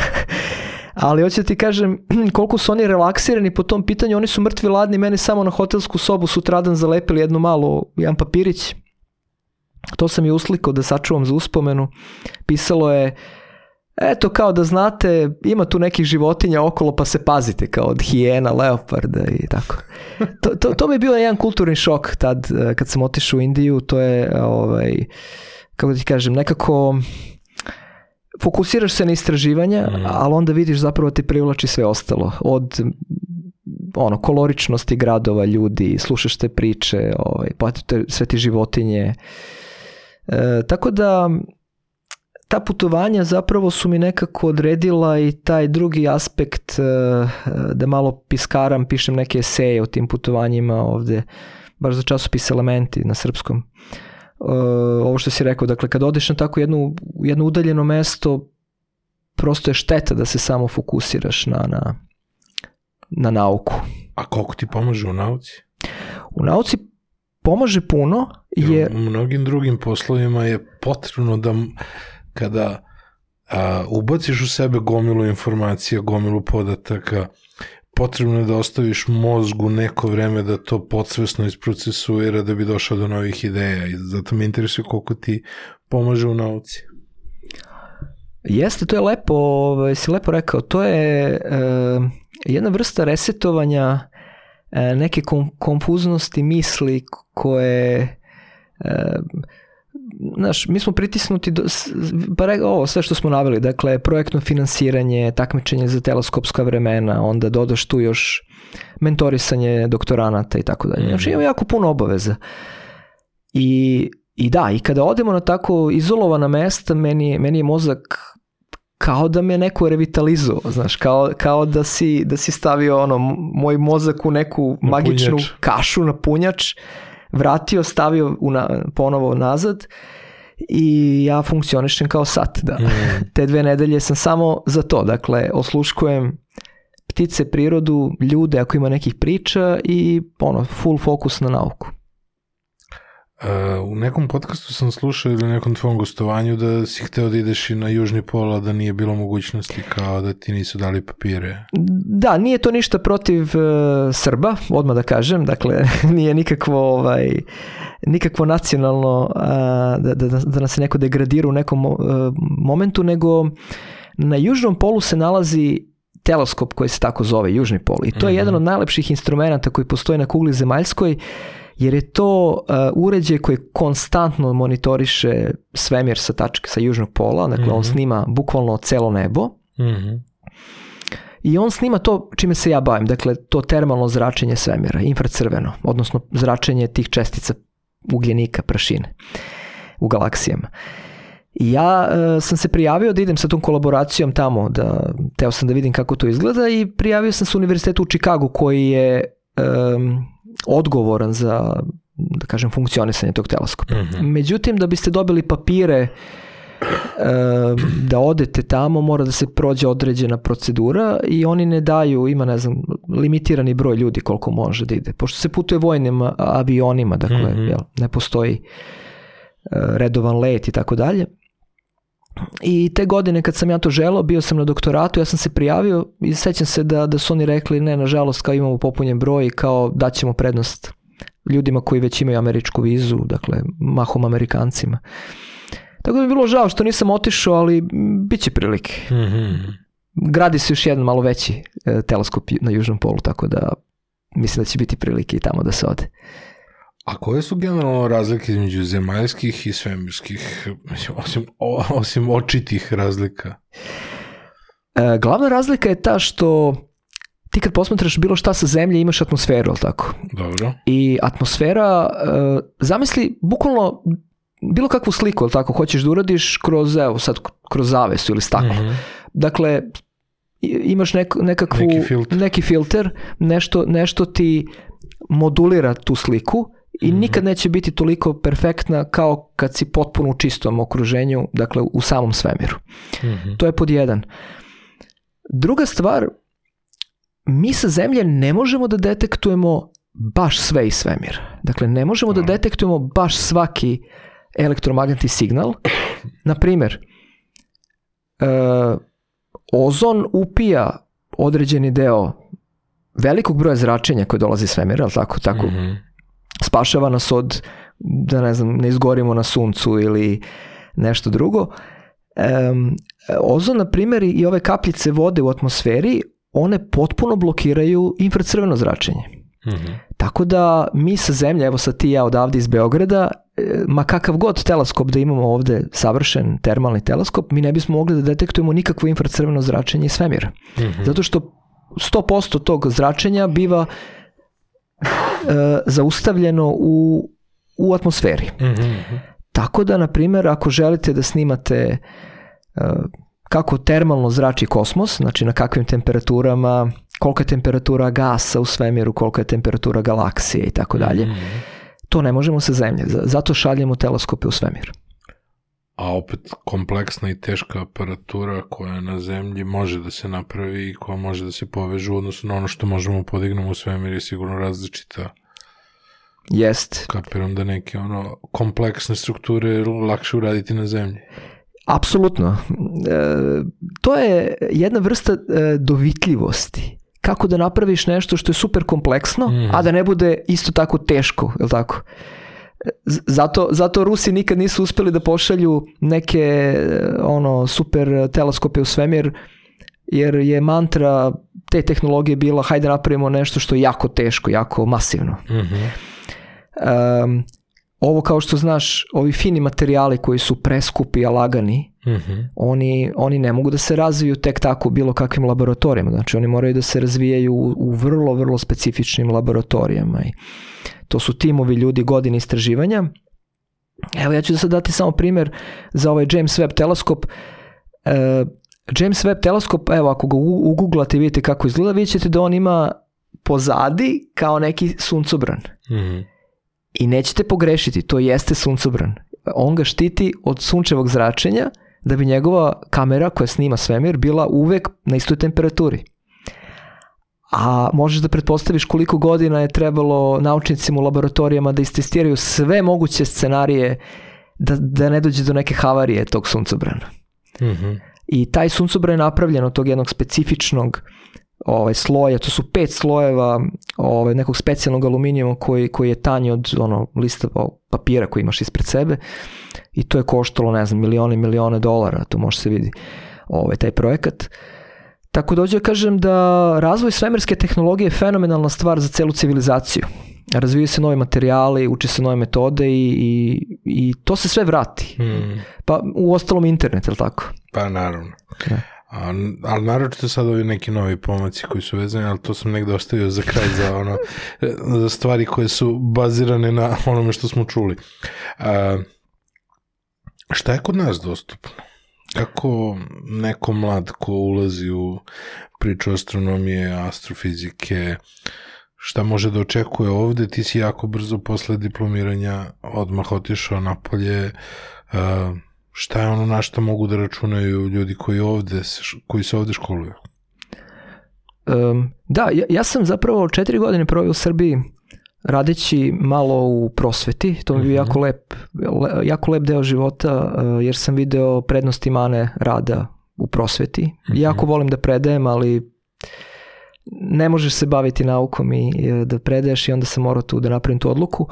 Ali hoću da ti kažem koliko su oni relaksirani po tom pitanju, oni su mrtvi ladni, meni samo na hotelsku sobu sutradan zalepili jednu malu, jedan papirić. To sam i uslikao da sačuvam za uspomenu. Pisalo je Eto, kao da znate, ima tu nekih životinja okolo, pa se pazite, kao od hijena, leoparda i tako. To, to, to mi je bio jedan kulturni šok tad, eh, kad sam otišao u Indiju, to je, ovaj, kako da ti kažem, nekako fokusiraš se na istraživanja, Mhm. ali onda vidiš zapravo te privlači sve ostalo. Od ono, koloričnosti gradova, ljudi, slušaš te priče, ovaj, pa te, sve ti životinje. E, tako da, ta putovanja zapravo su mi nekako odredila i taj drugi aspekt e, da malo piskaram, pišem neke eseje o tim putovanjima ovde, baš za časopis Elementi na srpskom. E, ovo što si rekao, dakle kad odeš na tako jednu, jedno udaljeno mesto, prosto je šteta da se samo fokusiraš na, na, na nauku. A koliko ti pomaže u nauci? U nauci pomaže puno, jer U mnogim drugim poslovima je potrebno da kada a, ubaciš u sebe gomilu informacija, gomilu podataka, potrebno je da ostaviš mozgu neko vreme da to podsvesno isprocesuira da bi došao do novih ideja i zato me interesuje koliko ti pomaže u nauci. Jeste, to je lepo, ovaj, si lepo rekao, to je e, jedna vrsta resetovanja e, neke kom, konfuznosti misli koje Znaš, mi smo pritisnuti, do, pa re, ovo, sve što smo naveli, dakle, projektno finansiranje, takmičenje za teleskopska vremena, onda dodaš tu još mentorisanje doktoranata i tako dalje. Znači, ima jako puno obaveza. I, I da, i kada odemo na tako izolovana mesta, meni, meni je mozak kao da me neko revitalizovao, znaš, kao, kao da, si, da si stavio ono, moj mozak u neku Na magičnu punjač. kašu na punjač, vratio, stavio u na, ponovo nazad i ja funkcionišem kao sat, da. Mm. Te dve nedelje sam samo za to, dakle, osluškujem ptice, prirodu, ljude ako ima nekih priča i ono, full fokus na nauku. U nekom podcastu sam slušao ili nekom tvom gostovanju da si hteo da ideš i na južni pol, a da nije bilo mogućnosti kao da ti nisu dali papire. Da, nije to ništa protiv uh, Srba, odmah da kažem, dakle nije nikakvo ovaj nikakvo nacionalno a, da, da, da nas neko degradira u nekom e, momentu, nego na južnom polu se nalazi teleskop koji se tako zove, južni pol. I to je Mhm. jedan od najlepših instrumenta koji postoji na kugli zemaljskoj, jer je to uh, uređaj koji konstantno monitoriše svemir sa tačke sa južnog pola, dakle on Mhm. snima bukvalno celo nebo. Mhm. I on snima to čime se ja bavim, dakle to termalno zračenje svemira, infracrveno, odnosno zračenje tih čestica ugljenika, prašine u galaksijama. I ja e, sam se prijavio da idem sa tom kolaboracijom tamo, da teo sam da vidim kako to izgleda i prijavio sam se u univerzitetu u Čikagu koji je em, odgovoran za da kažem funkcionisanje tog teleskopa. Mhm. Međutim, da biste dobili papire da odete tamo mora da se prođe određena procedura i oni ne daju, ima ne znam, limitirani broj ljudi koliko može da ide. Pošto se putuje vojnim avionima, dakle, Mhm. jel, ne postoji e, redovan let i tako dalje. I te godine kad sam ja to želao, bio sam na doktoratu, ja sam se prijavio i sećam se da, da su oni rekli ne, nažalost, kao imamo popunjen broj i kao daćemo prednost ljudima koji već imaju američku vizu, dakle, mahom Amerikancima. Tako da mi je bilo žao što nisam otišao, ali bit će prilike. Mhm. Gradi se još jedan malo veći e, teleskop na južnom polu, tako da mislim da će biti prilike i tamo da se ode. A koje su generalno razlike između zemaljskih i svemirskih, osim, osim očitih razlika? E, glavna razlika je ta što ti kad posmatraš bilo šta sa zemlje imaš atmosferu, ali tako? Dobro. I atmosfera, e, zamisli bukvalno bilo kakvu sliku, ali tako, hoćeš da uradiš kroz, evo sad, kroz zavesu ili staklo. Mhm. Dakle, i- imaš nek, nekakvu, Neki filter. neki filter, nešto, nešto ti modulira tu sliku i Mhm. nikad neće biti toliko perfektna kao kad si potpuno u čistom okruženju, dakle u samom svemiru. Mhm. To je pod jedan. Druga stvar, mi sa zemlje ne možemo da detektujemo baš sve iz svemira. Dakle, ne možemo da Da. detektujemo baš svaki elektromagnetni signal. Na primjer, e, ozon upija određeni deo velikog broja zračenja koje dolazi iz svemira, ali tako, tako Mhm. Spašava nas od, da ne znam, ne izgorimo na suncu ili nešto drugo. Um, ozon, na primjer, i ove kapljice vode u atmosferi, one potpuno blokiraju infracrveno zračenje. Mhm. Tako da mi sa zemlje, evo sad ti i ja odavde iz Beograda, e, ma kakav god teleskop da imamo ovde, savršen termalni teleskop, mi ne bismo mogli da detektujemo nikakvo infracrveno zračenje iz svemira. Mhm. Zato što 100% tog zračenja biva zaustavljeno u, u atmosferi. Mhm. Tako da, na primjer, ako želite da snimate e, kako termalno zrači kosmos, znači na kakvim temperaturama, kolika je temperatura gasa u svemiru, kolika je temperatura galaksije i tako dalje, Mhm. to ne možemo sa zemlje. Zato šaljemo teleskope u svemir. A opet kompleksna i teška aparatura koja na zemlji može da se napravi i koja može da se poveže u odnosu na ono što možemo podignemo u svemir je sigurno različita. Jest. Kapiram da neke ono kompleksne strukture lakše uraditi na zemlji. Apsolutno. E, to je jedna vrsta e, dovitljivosti. Kako da napraviš nešto što je super kompleksno, Mhm. a da ne bude isto tako teško, je tako? Z- Zato, zato Rusi nikad nisu uspeli da pošalju neke e, ono super teleskope u svemir, jer je mantra te tehnologije bila hajde napravimo nešto što je jako teško, jako masivno. Mhm. Um, ovo kao što znaš, ovi fini materijali koji su preskupi, a lagani, Mhm. oni, oni ne mogu da se razviju tek tako u bilo kakvim laboratorijama. Znači oni moraju da se razvijaju u, u vrlo, vrlo specifičnim laboratorijama. I to su timovi ljudi godine istraživanja. Evo ja ću da sad dati samo primjer za ovaj James Webb teleskop. E, James Webb teleskop, evo ako ga uguglate i vidite kako izgleda, vidjet ćete da on ima pozadi kao neki suncobran. Mhm. I nećete pogrešiti, to jeste suncobran. On ga štiti od sunčevog zračenja da bi njegova kamera koja snima svemir bila uvek na istoj temperaturi. A možeš da pretpostaviš koliko godina je trebalo naučnicima u laboratorijama da istestiraju sve moguće scenarije da, da ne dođe do neke havarije tog suncobrana. Mhm. I taj suncobran je napravljen od tog jednog specifičnog ovaj sloja, to su pet slojeva ovaj, nekog specijalnog aluminijuma koji, koji je tanji od ono, lista papira koji imaš ispred sebe i to je koštalo, ne znam, milione i milione dolara, to može se vidi ovaj, taj projekat. Tako da hoću da kažem da razvoj svemirske tehnologije je fenomenalna stvar za celu civilizaciju. Razvijaju se novi materijali, uče se nove metode i, i, i to se sve vrati. Mhm. Pa u ostalom internet, je li tako? Pa naravno. Da. A, ali naročito sad ovi neki novi pomaci koji su vezani, ali to sam negde ostavio za kraj za ono, za stvari koje su bazirane na onome što smo čuli. A, šta je kod nas dostupno? Kako neko mlad ko ulazi u priču astronomije, astrofizike, šta može da očekuje ovde? Ti si jako brzo posle diplomiranja odmah otišao napolje, a, šta je ono na što mogu da računaju ljudi koji ovde, koji se ovde školuju? Um, da, ja, ja sam zapravo četiri godine proveo u Srbiji radeći malo u prosveti, to mi je bio Mhm. jako lep, le, jako lep deo života uh, jer sam video prednosti mane rada u prosveti. Mhm. Jako volim da predajem, ali ne možeš se baviti naukom i e, da predaješ i onda sam morao tu da napravim tu odluku.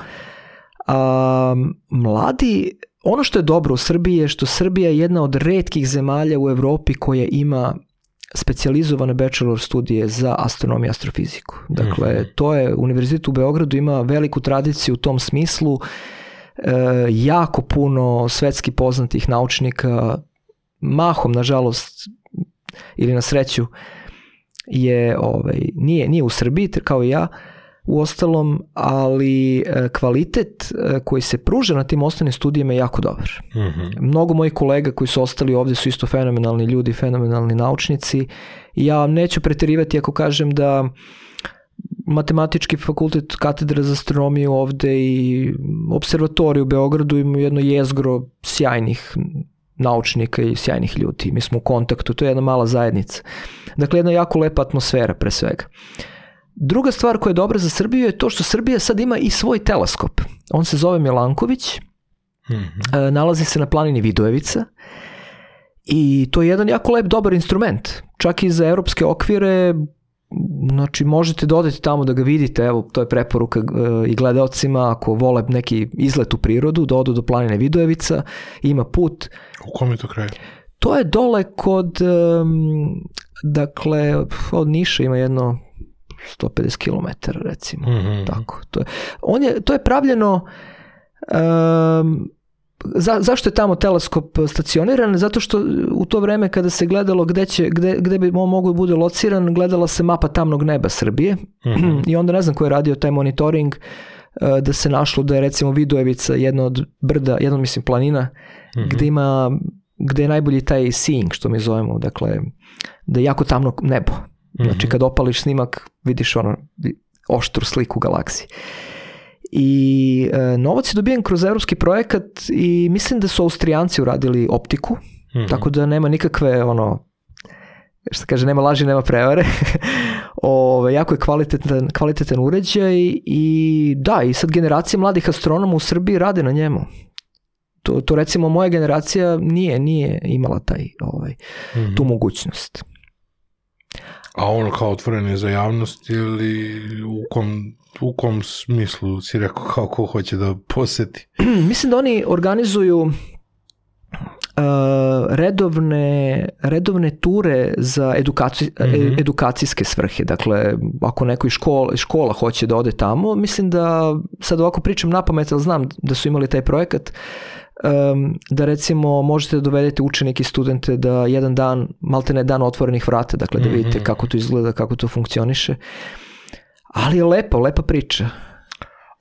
A, mladi, ono što je dobro u Srbiji je što Srbija je jedna od redkih zemalja u Evropi koja ima specijalizovane bachelor studije za astronomiju i astrofiziku. Dakle, Mhm. to je, Univerzitet u Beogradu ima veliku tradiciju u tom smislu, e, jako puno svetski poznatih naučnika, mahom, nažalost, ili na sreću, je, ovaj, nije, nije u Srbiji, kao i ja, u ostalom, ali e, kvalitet e, koji se pruža na tim osnovnim studijama je jako dobar. Mhm. Mnogo mojih kolega koji su ostali ovde su isto fenomenalni ljudi, fenomenalni naučnici ja neću preterivati ako kažem da matematički fakultet katedra za astronomiju ovde i observatoriju u Beogradu imaju jedno jezgro sjajnih naučnika i sjajnih ljudi. Mi smo u kontaktu, to je jedna mala zajednica. Dakle, jedna jako lepa atmosfera pre svega. Druga stvar koja je dobra za Srbiju je to što Srbija sad ima i svoj teleskop. On se zove Milanković, Mhm. E, nalazi se na planini Vidojevica i to je jedan jako lep dobar instrument. Čak i za europske okvire znači možete da odete tamo da ga vidite, evo to je preporuka e, i gledaocima ako vole neki izlet u prirodu, da odu do planine Vidojevica, ima put. U kom je to kraju? To je dole kod, dakle, od Niša ima jedno 150 km recimo. Mhm. Tako, to je, on je, to je pravljeno um, za, zašto je tamo teleskop stacioniran? Zato što u to vreme kada se gledalo gde, će, gde, gde bi on mogao da bude lociran, gledala se mapa tamnog neba Srbije Mhm. i onda ne znam ko je radio taj monitoring uh, da se našlo da je recimo Vidojevica jedna od brda, jedna od, mislim planina Mhm. gde ima gde je najbolji taj seeing što mi zovemo, dakle da je jako tamno nebo. Znači Mhm. kad opališ snimak vidiš ono oštru sliku galaksije. I e, novac je dobijen kroz evropski projekat i mislim da su Austrijanci uradili optiku, Mhm. tako da nema nikakve ono što kaže, nema laži, nema prevare. Ove, jako je kvalitetan, kvalitetan uređaj i da, i sad generacija mladih astronoma u Srbiji rade na njemu. To, to recimo moja generacija nije nije imala taj ovaj Mhm. tu mogućnost. A ono kao otvoren je za javnost ili u kom, u kom smislu si rekao kao ko hoće da poseti? Mislim da oni organizuju uh, redovne, redovne ture za edukaci, Mhm. edukacijske svrhe. Dakle, ako neko iz škola, škola hoće da ode tamo, mislim da, sad ovako pričam na pamet, ali znam da su imali taj projekat, um, da recimo možete da dovedete učenike i studente da jedan dan, maltene dan otvorenih vrata, dakle da vidite Mhm. kako to izgleda, kako to funkcioniše. Ali je lepo, lepa priča.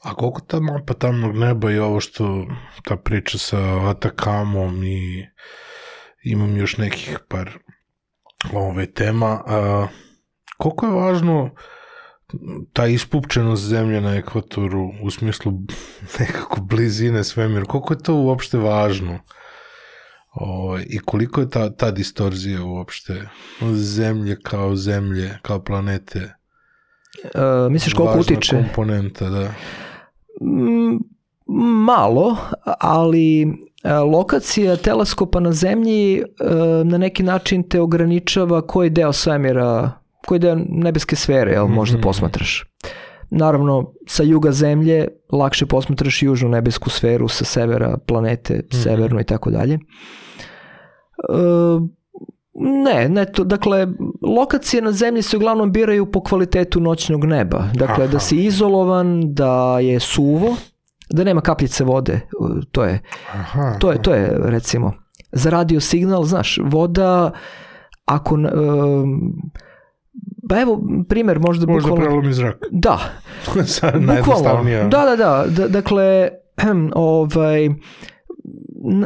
A koliko ta mapa tamnog neba i ovo što ta priča sa Atakamom i imam još nekih par ove tema, a, koliko je važno ta ispupčenost zemlje na ekvatoru u smislu nekako blizine svemira, koliko je to uopšte važno? O, I koliko je ta, ta distorzija uopšte zemlje kao zemlje, kao planete? Uh, misliš koliko važna utiče? komponenta, da. Mm, Malo, ali e, lokacija teleskopa na zemlji e, na neki način te ograničava koji deo svemira, koji deo nebeske sfere jel, možda Mhm. posmatraš. Naravno, sa juga zemlje lakše posmatraš južnu nebesku sferu, sa severa planete, severnu i tako dalje. E, Ne, ne to, dakle, lokacije na zemlji se uglavnom biraju po kvalitetu noćnog neba. Dakle, Aha. da si izolovan, da je suvo, da nema kapljice vode, uh, to je, Aha. to je, to je recimo, za radio signal, znaš, voda, ako, um, pa evo, primer, možda, Možda bukvalno, prelomi zrak. da, bukvalno, najjednostavnija. da, da, da, da, dakle, ovaj,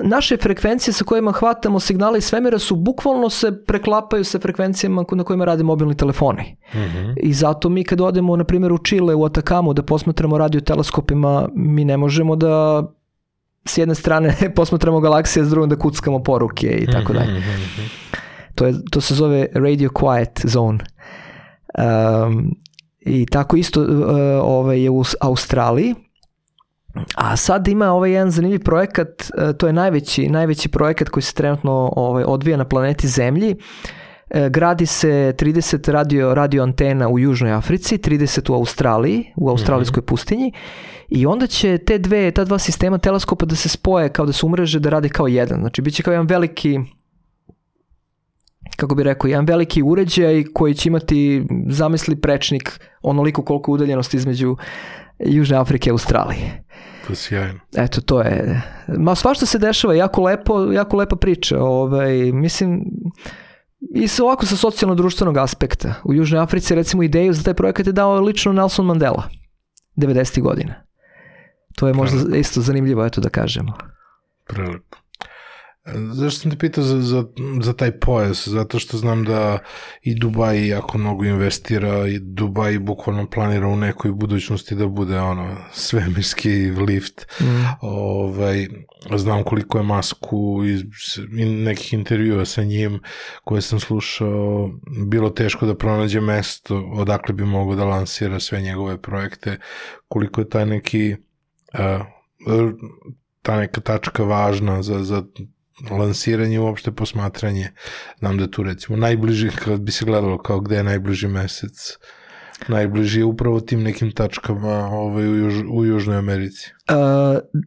naše frekvencije sa kojima hvatamo signale iz svemira su bukvalno se preklapaju sa frekvencijama na kojima rade mobilni telefoni. Mhm. I zato mi kad odemo, na primjer, u Čile, u Atakamu, da posmatramo radioteleskopima, mi ne možemo da s jedne strane posmatramo galaksije, s drugom da kuckamo poruke i tako dalje. Mhm, mhm. To, je, to se zove radio quiet zone. Um, I tako isto uh, ovaj, je u Australiji. A sad ima ovaj jedan zanimljiv projekat, uh, to je najveći, najveći projekat koji se trenutno ovaj, odvija na planeti Zemlji. E, gradi se 30 radio, radio antena u Južnoj Africi, 30 u Australiji, u australijskoj pustinji i onda će te dve, ta dva sistema teleskopa da se spoje kao da se umreže da rade kao jedan. Znači, bit će kao jedan veliki kako bi rekao, jedan veliki uređaj koji će imati, zamisli, prečnik onoliko koliko je udaljenost između Južne Afrike i Australije. To je sjajno. Eto, to je. Ma svašta se dešava, jako lepo, jako lepa priča. Ovaj, mislim, i sa ovako sa socijalno-društvenog aspekta. U Južnoj Africi, recimo, ideju za taj projekat je dao lično Nelson Mandela, 90. godina. To je možda Prelepo. isto zanimljivo, eto da kažemo. Prelepo. Zašto sam te pitao za, za, za taj pojas? Zato što znam da i Dubai jako mnogo investira i Dubai bukvalno planira u nekoj budućnosti da bude ono svemirski lift. Mm. Ovaj, znam koliko je masku iz, iz nekih intervjua sa njim koje sam slušao bilo teško da pronađe mesto odakle bi mogao da lansira sve njegove projekte. Koliko je taj neki uh, ta neka tačka važna za, za lansiranje uopšte posmatranje. Znam da tu recimo najbliži, kad bi se gledalo kao gde je najbliži mesec, najbliži je upravo tim nekim tačkama ovaj, u, Juž, u Južnoj Americi. Uh,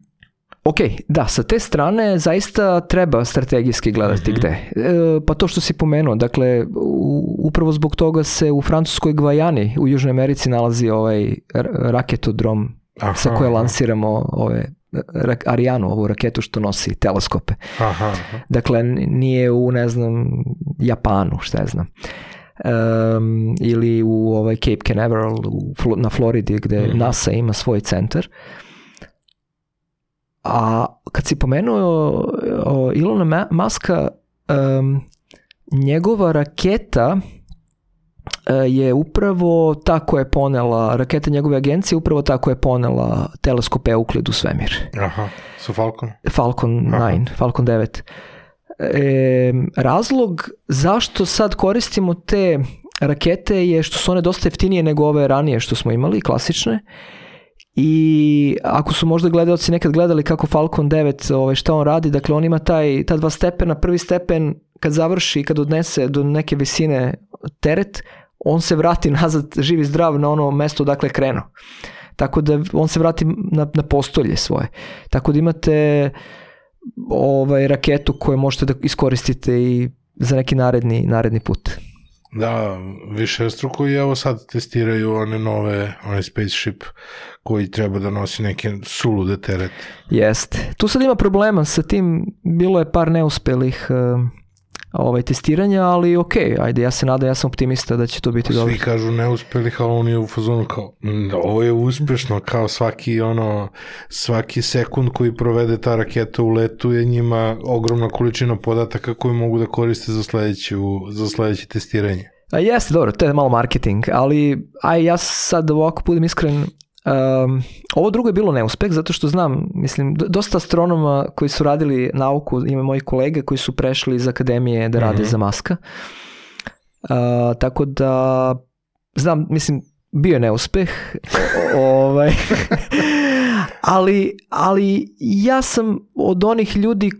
Ok, da, sa te strane zaista treba strategijski gledati mm -hmm. gde. E, pa to što si pomenuo, dakle, u, upravo zbog toga se u francuskoj Gvajani u Južnoj Americi nalazi ovaj raketodrom aha, sa koje lansiramo ove Arianu, ovu raketu što nosi teleskope. Aha, aha. Dakle, nije u, ne znam, Japanu, šta ja znam. Um, ili u ovaj Cape Canaveral u, na Floridi gde mm. NASA ima svoj centar. A kad si pomenuo o Ilona Maska, um, njegova raketa je upravo tako je ponela, raketa njegove agencije upravo tako je ponela teleskop Euclid u svemir. Aha, su Falcon? Falcon 9, Falcon 9. E, razlog zašto sad koristimo te rakete je što su one dosta jeftinije nego ove ranije što smo imali, klasične. I ako su možda gledalci nekad gledali kako Falcon 9, ovaj, šta on radi, dakle on ima taj, ta dva stepena, prvi stepen kad završi, kad odnese do neke visine teret, on se vrati nazad živi zdrav na ono mesto odakle je krenuo. Tako da on se vrati na, na postolje svoje. Tako da imate ovaj raketu koju možete da iskoristite i za neki naredni, naredni put. Da, više struko i evo sad testiraju one nove, onaj spaceship koji treba da nosi neke sulude terete. Jeste. Tu sad ima problema sa tim, bilo je par neuspelih uh, ovaj, testiranja, ali ok, ajde, ja se nadam, ja sam optimista da će to biti dobro. Svi kažu neuspeli, kao on je u fazonu kao, mm, ovo je uspešno, kao svaki ono, svaki sekund koji provede ta raketa u letu je njima ogromna količina podataka koju mogu da koriste za sledeće, za sledeće testiranje. A jeste, dobro, to je malo marketing, ali aj ja sad ovako budem iskren, Um, ovo drugo je bilo neuspeh zato što znam, mislim, dosta astronoma koji su radili nauku, ima moji kolege koji su prešli iz akademije da rade mm -hmm. za maska. Uh, tako da, znam, mislim, bio je neuspeh, ovaj, ali, ali ja sam od onih ljudi,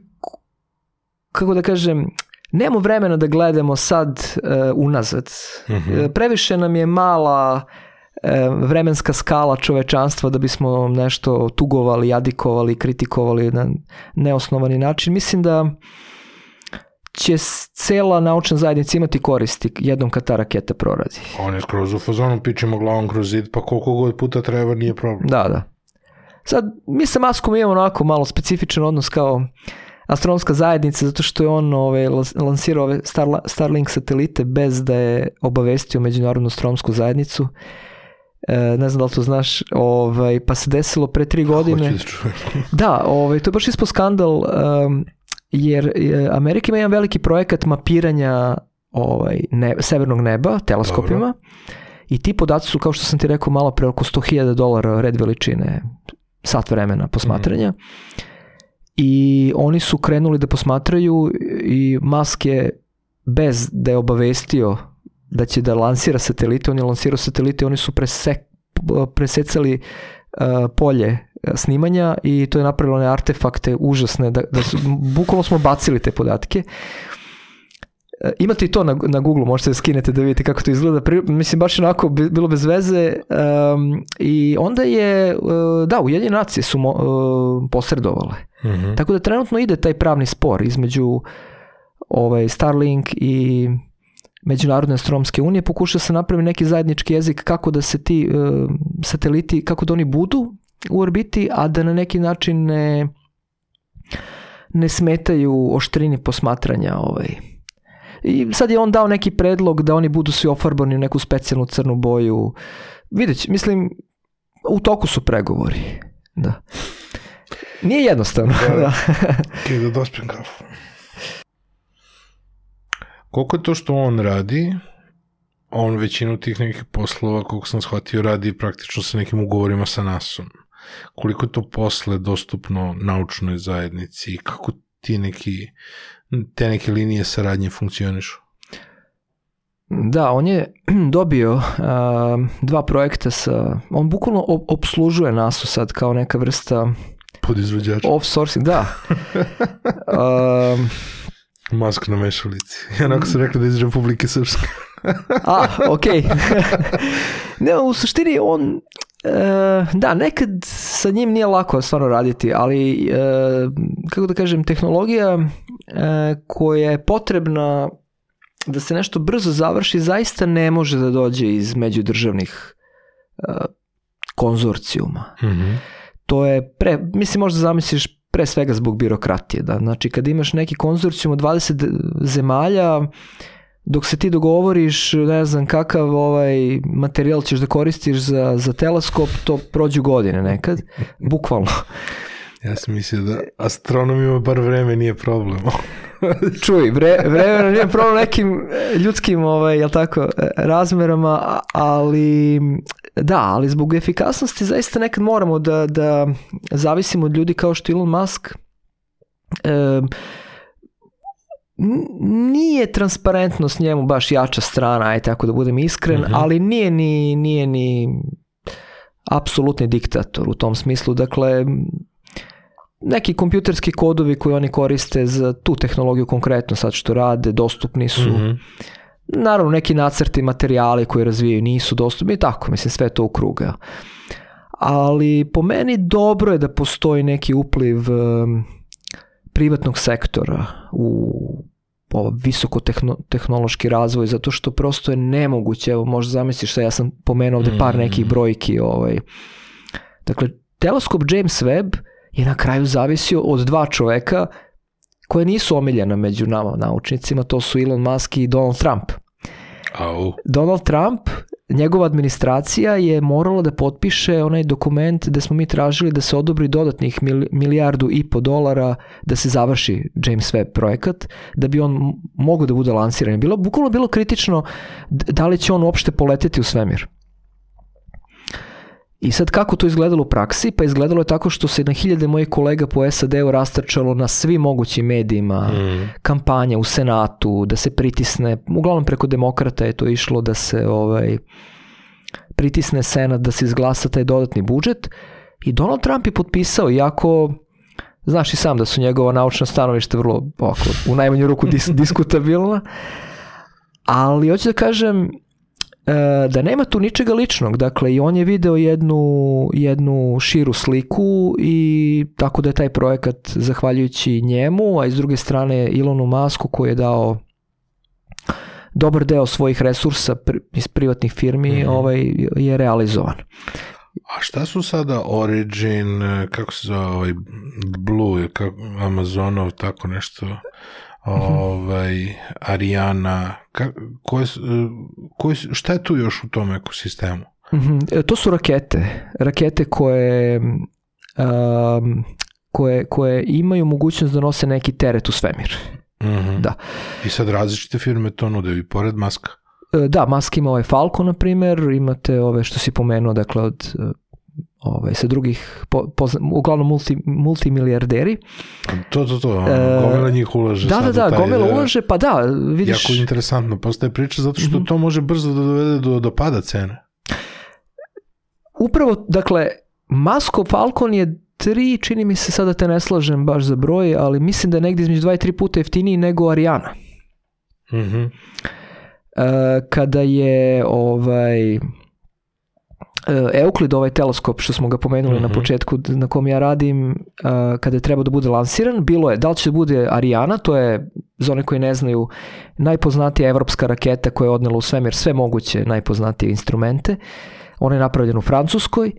kako da kažem, nemamo vremena da gledamo sad uh, unazad. Mm -hmm. Previše nam je mala vremenska skala čovečanstva da bismo nešto tugovali, adikovali, kritikovali na neosnovani način. Mislim da će cela naučna zajednica imati koristi jednom kad ta raketa proradi. On je skroz u fazonu, pičemo glavom kroz zid, pa koliko god puta treba, nije problem. Da, da. Sad, mi sa Maskom imamo onako malo specifičan odnos kao astronomska zajednica, zato što je on ove, ovaj, lansirao ove Starlink satelite bez da je obavestio međunarodnu astronomsku zajednicu. E, ne znam da li to znaš, ovaj, pa se desilo pre tri godine. Da, da, ovaj, to je baš ispo skandal, um, jer Amerika ima jedan veliki projekat mapiranja ovaj, ne, severnog neba teleskopima Dobro. i ti podaci su, kao što sam ti rekao malo pre, oko 100.000 dolara red veličine sat vremena posmatranja. Mm. I oni su krenuli da posmatraju i Musk je bez da je obavestio da će da lansira satelite, on je lansirao satelite, oni su presek, presecali uh, polje snimanja i to je napravilo one artefakte užasne, da, da su, bukvalno smo bacili te podatke. E, Imate i to na, na Google, možete da skinete da vidite kako to izgleda. Pri, mislim, baš onako bi- bilo bez veze. Um, I onda je, uh, da, Ujedinjene nacije su mo, uh, posredovale. Mhm. Tako da trenutno ide taj pravni spor između ovaj, Starlink i Međunarodne astronomske unije. Pokuša se napravi neki zajednički jezik kako da se ti uh, sateliti, kako da oni budu u orbiti, a da na neki način ne, ne smetaju oštrini posmatranja ovaj, I sad je on dao neki predlog da oni budu svi ofarbani u neku specijalnu crnu boju. Vidjet će, mislim, u toku su pregovori. Da. Nije jednostavno. Da. Da. Da dospijem kafu. Koliko je to što on radi, on većinu tih nekih poslova, koliko sam shvatio, radi praktično sa nekim ugovorima sa NASA-om. Koliko je to posle dostupno naučnoj zajednici, kako ti neki, te neke linije saradnje funkcionišu? Da, on je dobio a, dva projekta sa, on bukvalno obslužuje nasu sad kao neka vrsta Podizvođač. off-sourcing, da. A, Mask na mešalici. I onako su rekli da iz Republike Srpske. a, okej. ne, u suštini on, e, da, nekad sa njim nije lako stvarno raditi, ali, e, kako da kažem, tehnologija e, koja je potrebna da se nešto brzo završi, zaista ne može da dođe iz međudržavnih e, konzorcijuma. Mhm. to je pre, mislim možda zamisliš pre svega zbog birokratije, da, znači kad imaš neki konzorcijum od 20 zemalja, dok se ti dogovoriš, ne znam kakav ovaj materijal ćeš da koristiš za, za teleskop, to prođu godine nekad, bukvalno. Ja sam mislio da astronomima bar vreme nije problem. Čuj, vre, vremena nije problem nekim ljudskim, ovaj, jel tako, razmerama, ali da, ali zbog efikasnosti zaista nekad moramo da, da zavisimo od ljudi kao što Elon Musk. E, nije transparentnost njemu baš jača strana, aj tako da budem iskren, Mhm. ali nije ni, nije ni apsolutni diktator u tom smislu. Dakle, neki kompjuterski kodovi koji oni koriste za tu tehnologiju konkretno sad što rade, dostupni su. Mhm. Naravno, neki nacrti, materijali koji razvijaju nisu dostupni i tako, mislim, sve to u kruga. Ali po meni dobro je da postoji neki upliv um, privatnog sektora u ovo visoko tehno, tehnološki razvoj, zato što prosto je nemoguće, evo možda zamisliš šta ja sam pomenuo ovde par nekih brojki, ovaj. dakle, teleskop James Webb je na kraju zavisio od dva čoveka koje nisu omiljena među nama naučnicima, to su Elon Musk i Donald Trump. Au. Donald Trump, njegova administracija je morala da potpiše onaj dokument da smo mi tražili da se odobri dodatnih mil- milijardu i po dolara da se završi James Webb projekat, da bi on mogao da bude lansiran. Bilo, bukvalno bilo kritično da li će on uopšte poleteti u svemir. I sad kako to izgledalo u praksi? Pa izgledalo je tako što se na hiljade mojih kolega po SAD-u rastrčalo na svim mogućim medijima, Mhm. kampanja u senatu, da se pritisne, uglavnom preko demokrata je to išlo da se ovaj pritisne senat da se izglasa taj dodatni budžet i Donald Trump je potpisao, iako znaš i sam da su njegova naučna stanovišta vrlo ovako, u najmanju ruku dis, diskutabilna, ali hoću da kažem da nema tu ničega ličnog, dakle i on je video jednu, jednu širu sliku i tako da je taj projekat zahvaljujući njemu, a iz druge strane Ilonu Masku koji je dao dobar deo svojih resursa iz privatnih firmi Mhm. ovaj, je realizovan. A šta su sada Origin, eh, kako se zove ovaj Blue, kako, Amazonov, tako nešto, ovaj, Ariana, ka, koje, eh, koje, šta je tu još u tom ekosistemu? Mhm, e, To su rakete. Rakete koje, um, koje, koje imaju mogućnost da nose neki teret u svemir. Mhm. Da. I sad različite firme to nude i pored maska. E, Da, Musk ima ovaj Falcon, na primjer, imate ove što si pomenuo, dakle, od e, ovaj, sa drugih, po, pozna- uglavnom multi, multimilijarderi. To, to, to, E, gomila njih ulaže Da, da, da, gomila eh, ulaže, pa da, vidiš... Jako interesantno postaje priča zato što Mhm. to može brzo da dovede do, do pada cene. Upravo, dakle, Muskov Falcon je tri, čini mi se sada te ne slažem baš za broj, ali mislim da je negdje između dva i tri puta jeftiniji nego Ariana. Mhm. E, kada je ovaj e, Euclid, ovaj teleskop što smo ga pomenuli na Mhm. početku na kom ja radim, e, kada je trebao da bude lansiran, bilo je da li će da bude Ariana, to je za one koji ne znaju najpoznatija evropska raketa koja je odnela u svemir sve moguće najpoznatije instrumente. Ona je napravljena u Francuskoj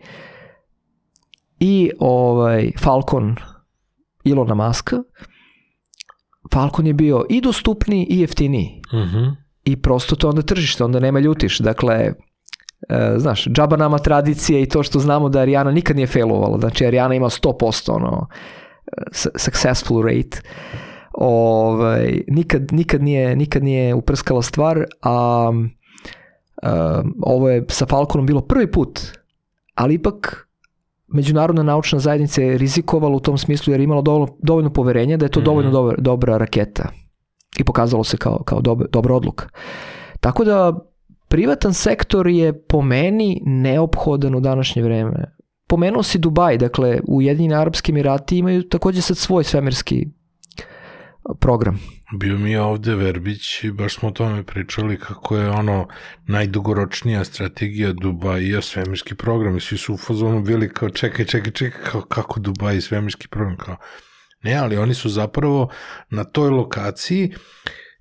i ovaj Falcon Ilona Maska. Falcon je bio i dostupniji i jeftiniji Mhm. i prosto to onda tržište, onda nema ljutiš. Dakle, e, znaš, džaba nama tradicije i to što znamo da Ariana nikad nije failovala. Znači, Ariana ima 100% ono, su- successful rate. Ovaj, nikad, nikad, nije, nikad nije uprskala stvar, a e, ovo je sa Falconom bilo prvi put, ali ipak međunarodna naučna zajednica je rizikovala u tom smislu jer je imala dovoljno, dovoljno poverenja da je to Mhm. dovoljno dobra, dobra raketa i pokazalo se kao, kao dobra, dobra odluka. Tako da privatan sektor je po meni neophodan u današnje vreme. Pomenuo si Dubaj, dakle Ujedinjeni Arapski Emirati imaju takođe sad svoj svemirski program. Bio mi je ovde Verbić i baš smo o tome pričali kako je ono najdugoročnija strategija Dubaja svemirski program i svi su u fazonu bili kao čekaj, čekaj, čekaj, kao, kako Dubaj svemirski program kao ne, ali oni su zapravo na toj lokaciji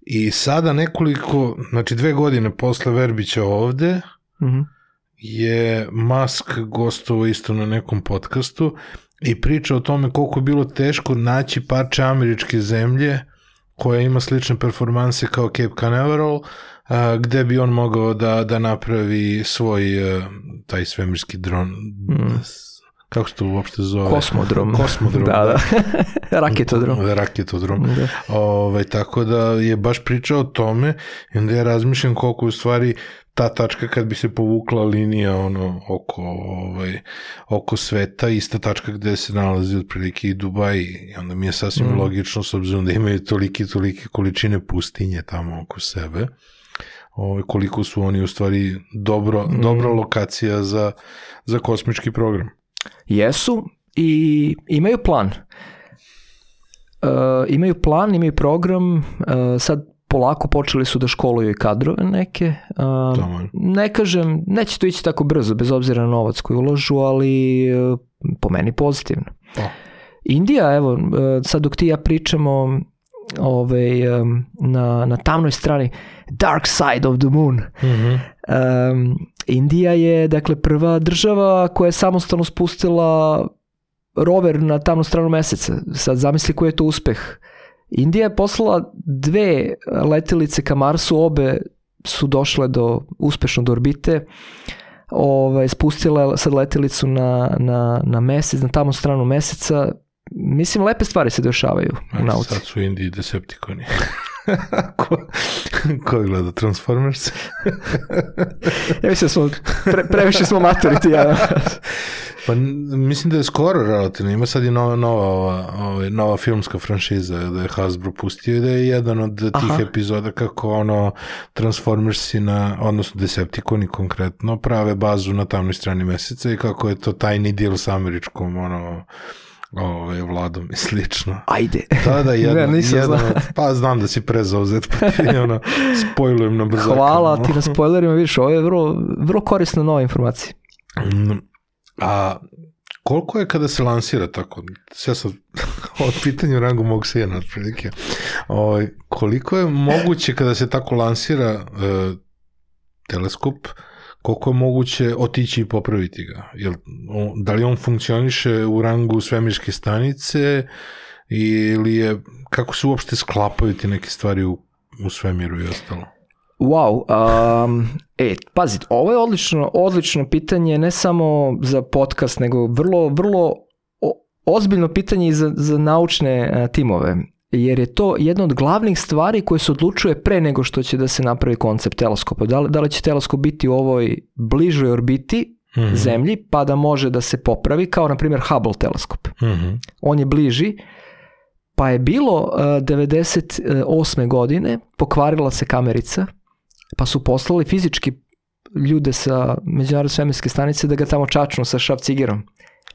i sada nekoliko, znači dve godine posle Verbića ovde Mhm. je Musk gostovao isto na nekom podcastu i priča o tome koliko je bilo teško naći parče američke zemlje koja ima slične performanse kao Cape Canaveral, a, gde bi on mogao da, da napravi svoj a, taj svemirski dron. Mm. Kako se to uopšte zove? Kosmodrom. Kosmodrom. Da, da. Raketodrom. Raketodrom. Da. Ovaj, tako da je baš pričao o tome i onda ja razmišljam koliko u stvari ta tačka kad bi se povukla linija ono oko ovaj oko sveta ista tačka gde se nalazi otprilike i Dubaj i onda mi je sasvim Mm. logično s obzirom da imaju tolike tolike količine pustinje tamo oko sebe ovaj koliko su oni u stvari dobro Mm. dobra lokacija za za kosmički program Jesu i imaju plan. E, imaju plan, imaju program, e, sad polako počeli su da školuju i kadrove neke. E, ne kažem, neće to ići tako brzo, bez obzira na novac koji ulažu, ali e, po meni pozitivno. Indija, evo, e, sad dok ti ja pričamo ovaj, e, na, na tamnoj strani, dark side of the moon, Mhm. Um, Indija je dakle prva država koja je samostalno spustila rover na tamnu stranu meseca. Sad zamisli koji je to uspeh. Indija je poslala dve letelice ka Marsu, obe su došle do uspešno do orbite. Ovaj spustila je sad letelicu na, na, na mesec, na tamnu stranu meseca. Mislim, lepe stvari se dešavaju u nauci. Sad su Indiji Decepticoni. ko, ko je gleda Transformers? Ja mislim da smo, pre, previše smo matori ti ja. Pa mislim da je skoro relativno. Ima sad i nova, nova, ova, ova, nova filmska franšiza da je Hasbro pustio i da je jedan od tih Aha. epizoda kako ono Transformersi na, odnosno Decepticoni konkretno, prave bazu na tamnoj strani meseca i kako je to tajni deal sa američkom ono, ove, vladom i slično. Ajde. Da, da, jedan, Ne, nisam jedan znao. pa znam da si prezauzet, pa ti ono, spojlujem na brzaka. Hvala no. ti na spoilerima, vidiš, ovo je vrlo, vrlo korisna nova informacija. Mm, A koliko je kada se lansira tako? Ja sam od pitanja u rangu mogu se jedan otprilike. Ovaj, koliko je moguće kada se tako lansira e, teleskop, koliko je moguće otići i popraviti ga? Jel, da li on funkcioniše u rangu svemirske stanice ili je, kako se uopšte sklapaju ti neke stvari u, u svemiru i ostalo? Wow, um, e, pazite, ovo je odlično, odlično pitanje, ne samo za podcast, nego vrlo, vrlo ozbiljno pitanje i za, za naučne a, timove, jer je to jedna od glavnih stvari koje se odlučuje pre nego što će da se napravi koncept teleskopa. Da li, da li će teleskop biti u ovoj bližoj orbiti Mhm. zemlji, pa da može da se popravi, kao na primjer Hubble teleskop. Mhm. on je bliži, pa je bilo uh, 98. godine, pokvarila se kamerica, pa su poslali fizički ljude sa Međunarodne svemirske stanice da ga tamo čačnu sa šrafcigerom.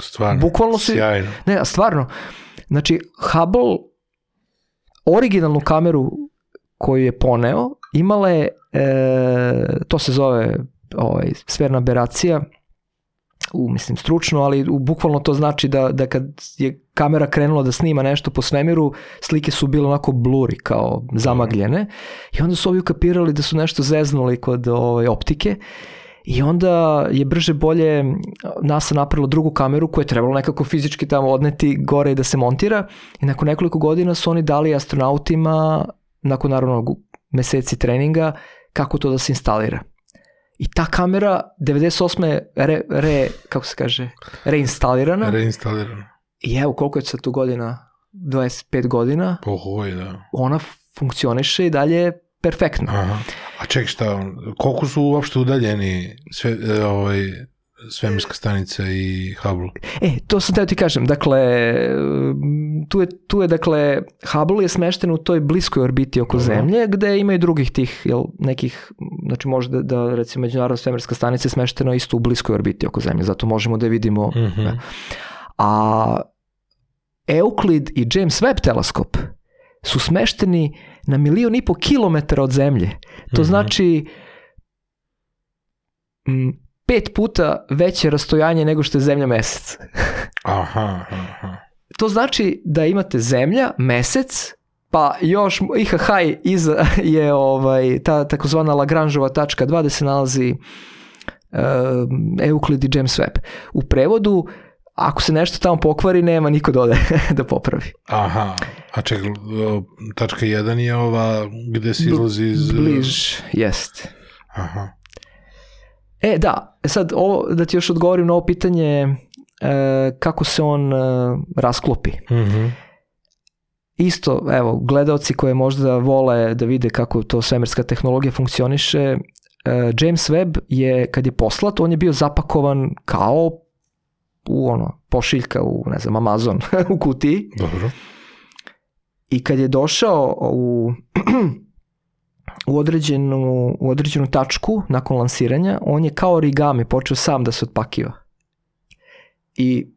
Stvarno, Bukvalno su- sjajno. Ne, stvarno, znači Hubble originalnu kameru koju je poneo imala je, e, to se zove ovaj, sferna aberacija, u, mislim, stručno, ali u, bukvalno to znači da, da kad je kamera krenula da snima nešto po svemiru, slike su bile onako bluri, kao zamagljene, i onda su ovi ukapirali da su nešto zeznuli kod ovaj, optike, I onda je brže bolje NASA napravila drugu kameru koju je trebalo nekako fizički tamo odneti gore i da se montira i nakon nekoliko godina su oni dali astronautima, nakon naravno meseci treninga, kako to da se instalira. I ta kamera 98. re, re kako se kaže, reinstalirana. Reinstalirano. I evo koliko je sad tu godina, 25 godina, Pohoj, da. ona funkcioniše i dalje perfektno. Aha. A ček šta, koliko su uopšte udaljeni sve, e, ovaj, svemirska stanica i Hubble? E, to sam teo ti kažem, dakle, tu je, tu je dakle, Hubble je smešten u toj bliskoj orbiti oko Dobro. Zemlje, gde ima i drugih tih, jel, nekih, znači može da, da recimo Međunarodna svemirska stanica je smeštena isto u bliskoj orbiti oko Zemlje, zato možemo da vidimo. Mhm. A Euclid i James Webb teleskop su smešteni na milion i po kilometara od Zemlje. To Mhm. znači m, pet puta veće rastojanje nego što je Zemlja mesec. Aha, aha. To znači da imate Zemlja, mesec, pa još IHH iza je ovaj, ta takozvana Lagrangeova tačka 2 gde se nalazi uh, Euclid i James Webb. U prevodu, ako se nešto tamo pokvari, nema niko da ode da popravi. Aha, a ček, tačka 1 je ova gde se izlazi iz... Bliž, jest. Aha. E, da, sad ovo, da ti još odgovorim na ovo pitanje e, kako se on e, rasklopi. Mhm. Isto, evo, gledaoci koje možda vole da vide kako to svemirska tehnologija funkcioniše, e, James Webb je, kad je poslat, on je bio zapakovan kao u ono, pošiljka u, ne znam, Amazon u kutiji Dobro. I kad je došao u, u, određenu, u određenu tačku nakon lansiranja, on je kao origami počeo sam da se otpakiva. I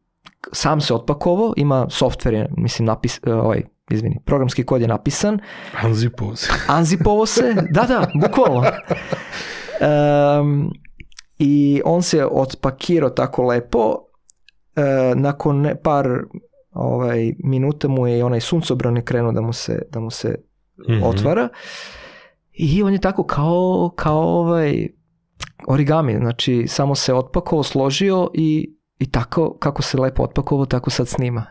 sam se otpakovao, ima softver je, mislim, napis, e, ovaj, izvini, programski kod je napisan, Unzipovao se. Anzipovo se, da, da, bukvalno. Um, I on se otpakirao tako lepo, e, nakon par ovaj, minuta mu je i onaj suncobran je krenuo da mu se, da mu se Mhm. otvara i on je tako kao, kao ovaj origami, znači samo se otpakovao, složio i, i tako kako se lepo otpakovao, tako sad snima.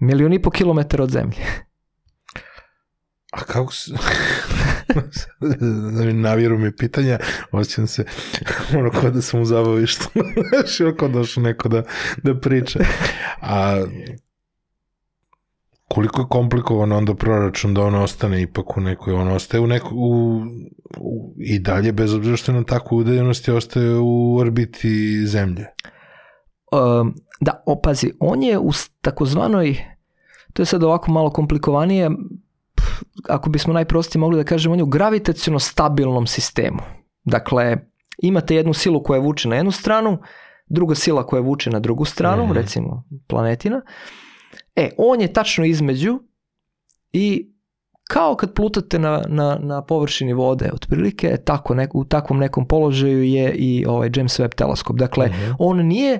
Milion i po kilometara od zemlje. A kako se... Navjeru mi pitanja, osjećam se ono kao da sam u zabavištu. Znaš, kao došao neko da, da priča. A koliko je komplikovan onda proračun da on ostane ipak u nekoj, on ostaje u nekoj, u, u, i dalje, bez obzira što je na takvu udaljenosti, ostaje u orbiti zemlje. Um, da, opazi, on je u takozvanoj, to je sad ovako malo komplikovanije, ako bismo najprostije mogli da kažemo, on je u gravitaciono stabilnom sistemu. Dakle, imate jednu silu koja vuče na jednu stranu, druga sila koja vuče na drugu stranu, Mhm. recimo planetina. E, on je tačno između i kao kad plutate na, na, na površini vode, otprilike, tako nek, u takvom nekom položaju je i ovaj James Webb teleskop. Dakle, Mhm. on nije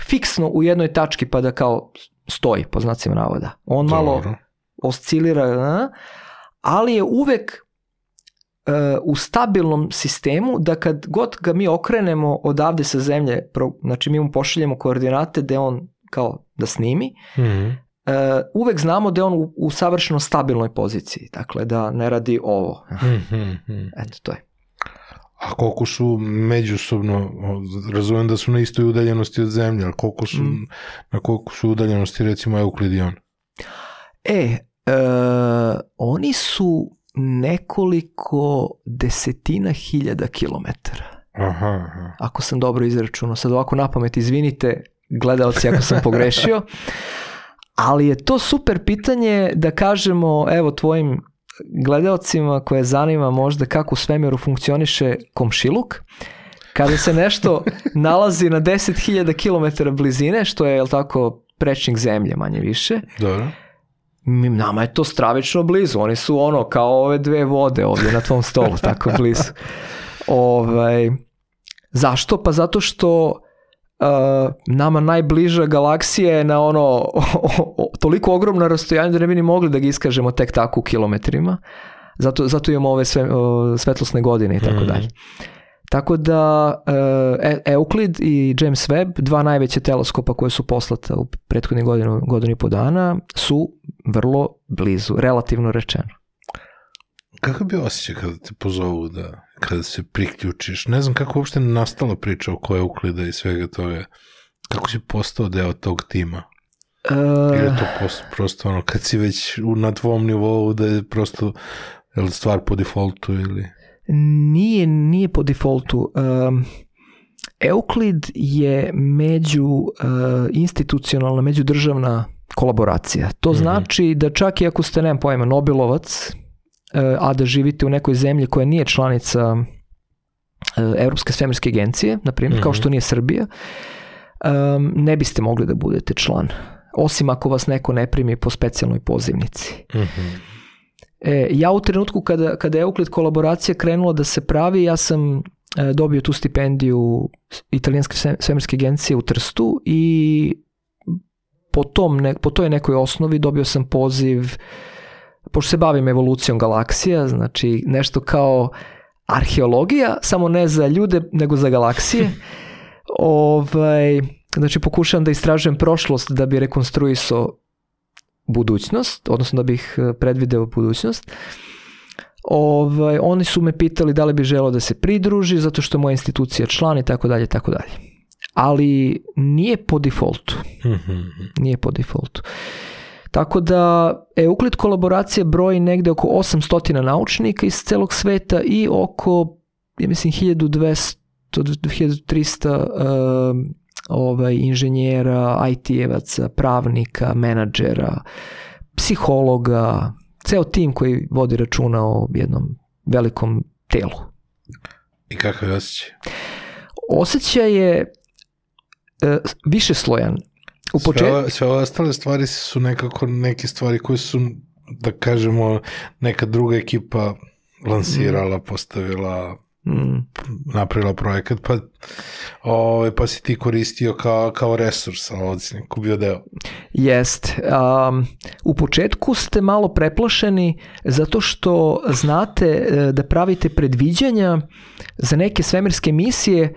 fiksno u jednoj tački pa da kao stoji, po znacima navoda. On malo Dobro. Oscilira, ali je uvek e, u stabilnom sistemu da kad god ga mi okrenemo odavde sa zemlje, znači mi mu pošaljemo koordinate da on kao da snimi, Mhm. e, uvek znamo da je on u, u savršeno stabilnoj poziciji, dakle da ne radi ovo. Mhm, mhm. Eto, to je. A koliko su međusobno, razumem da su na istoj udaljenosti od zemlje, ali koliko su, Mm. na koliko su udaljenosti recimo Euklid i on? E, e, oni su nekoliko desetina hiljada kilometara. Aha, aha. Ako sam dobro izračunao. Sad ovako na pamet, izvinite gledaoci ako sam pogrešio. Ali je to super pitanje da kažemo, evo tvojim gledaocima koje zanima možda kako u svemiru funkcioniše komšiluk, kada se nešto nalazi na 10.000 km blizine, što je, jel tako, prečnik zemlje manje više, Dobro. Nama je to stravično blizu, oni su ono kao ove dve vode ovdje na tvom stolu, tako blizu. Ovaj, zašto? Pa zato što uh, nama najbliža galaksija je na ono o, o, toliko ogromno rastojanje da ne bi ni mogli da ga iskažemo tek tako u kilometrima. Zato, zato imamo ove sve, o, svetlosne godine i tako Mhm. dalje. Tako da uh, Euclid i James Webb, dva najveće teleskopa koje su poslata u prethodnih godinu, godinu i po dana, su vrlo blizu, relativno rečeno. Kako bi osjećaj kada te pozovu da, kada se priključiš? Ne znam kako uopšte nastala priča oko Euklida i svega toga. Kako si postao deo tog tima? Uh, Ili je to post, prosto ono, kad si već na tvom nivou da je prosto je li stvar po defaultu ili... Nije, nije po defaultu. Um, Euclid je među uh, institucionalna, međudržavna kolaboracija. To Mhm. znači da čak i ako ste, nemam pojma, Nobelovac, uh, a da živite u nekoj zemlji koja nije članica uh, Europske svemirske agencije, na primjer, kao Mhm. što nije Srbija, um, ne biste mogli da budete član. Osim ako vas neko ne primi po specijalnoj pozivnici. Mhm. E, ja u trenutku kada, kada je Euclid kolaboracija krenula da se pravi, ja sam e, dobio tu stipendiju italijanske sve- svemirske agencije u Trstu i po, tom ne, po toj nekoj osnovi dobio sam poziv, pošto se bavim evolucijom galaksija, znači nešto kao arheologija, samo ne za ljude, nego za galaksije. ovaj, znači pokušavam da istražujem prošlost da bi rekonstruisao budućnost, odnosno da bih e, predvideo budućnost. Ovaj, oni su me pitali da li bi želeo da se pridruži, zato što je moja institucija član i tako dalje, tako dalje. Ali nije po defaultu. Mhm. Nije po defaultu. Tako da Euclid kolaboracija broji negde oko 800 naučnika iz celog sveta i oko, ja mislim, 1200 do 1300 um, ovaj, inženjera, IT-evaca, pravnika, menadžera, psihologa, ceo tim koji vodi računa o jednom velikom telu. I kakav je osjećaj? Osjećaj je e, više slojan. U Sve, početku, ove- sve ove ostale stvari su nekako neke stvari koje su, da kažemo, neka druga ekipa lansirala, postavila, napravila projekat, pa, ove, pa si ti koristio kao, kao resurs, ovdje si bio deo. Jest. Um, u početku ste malo preplašeni zato što znate e, da pravite predviđanja za neke svemirske misije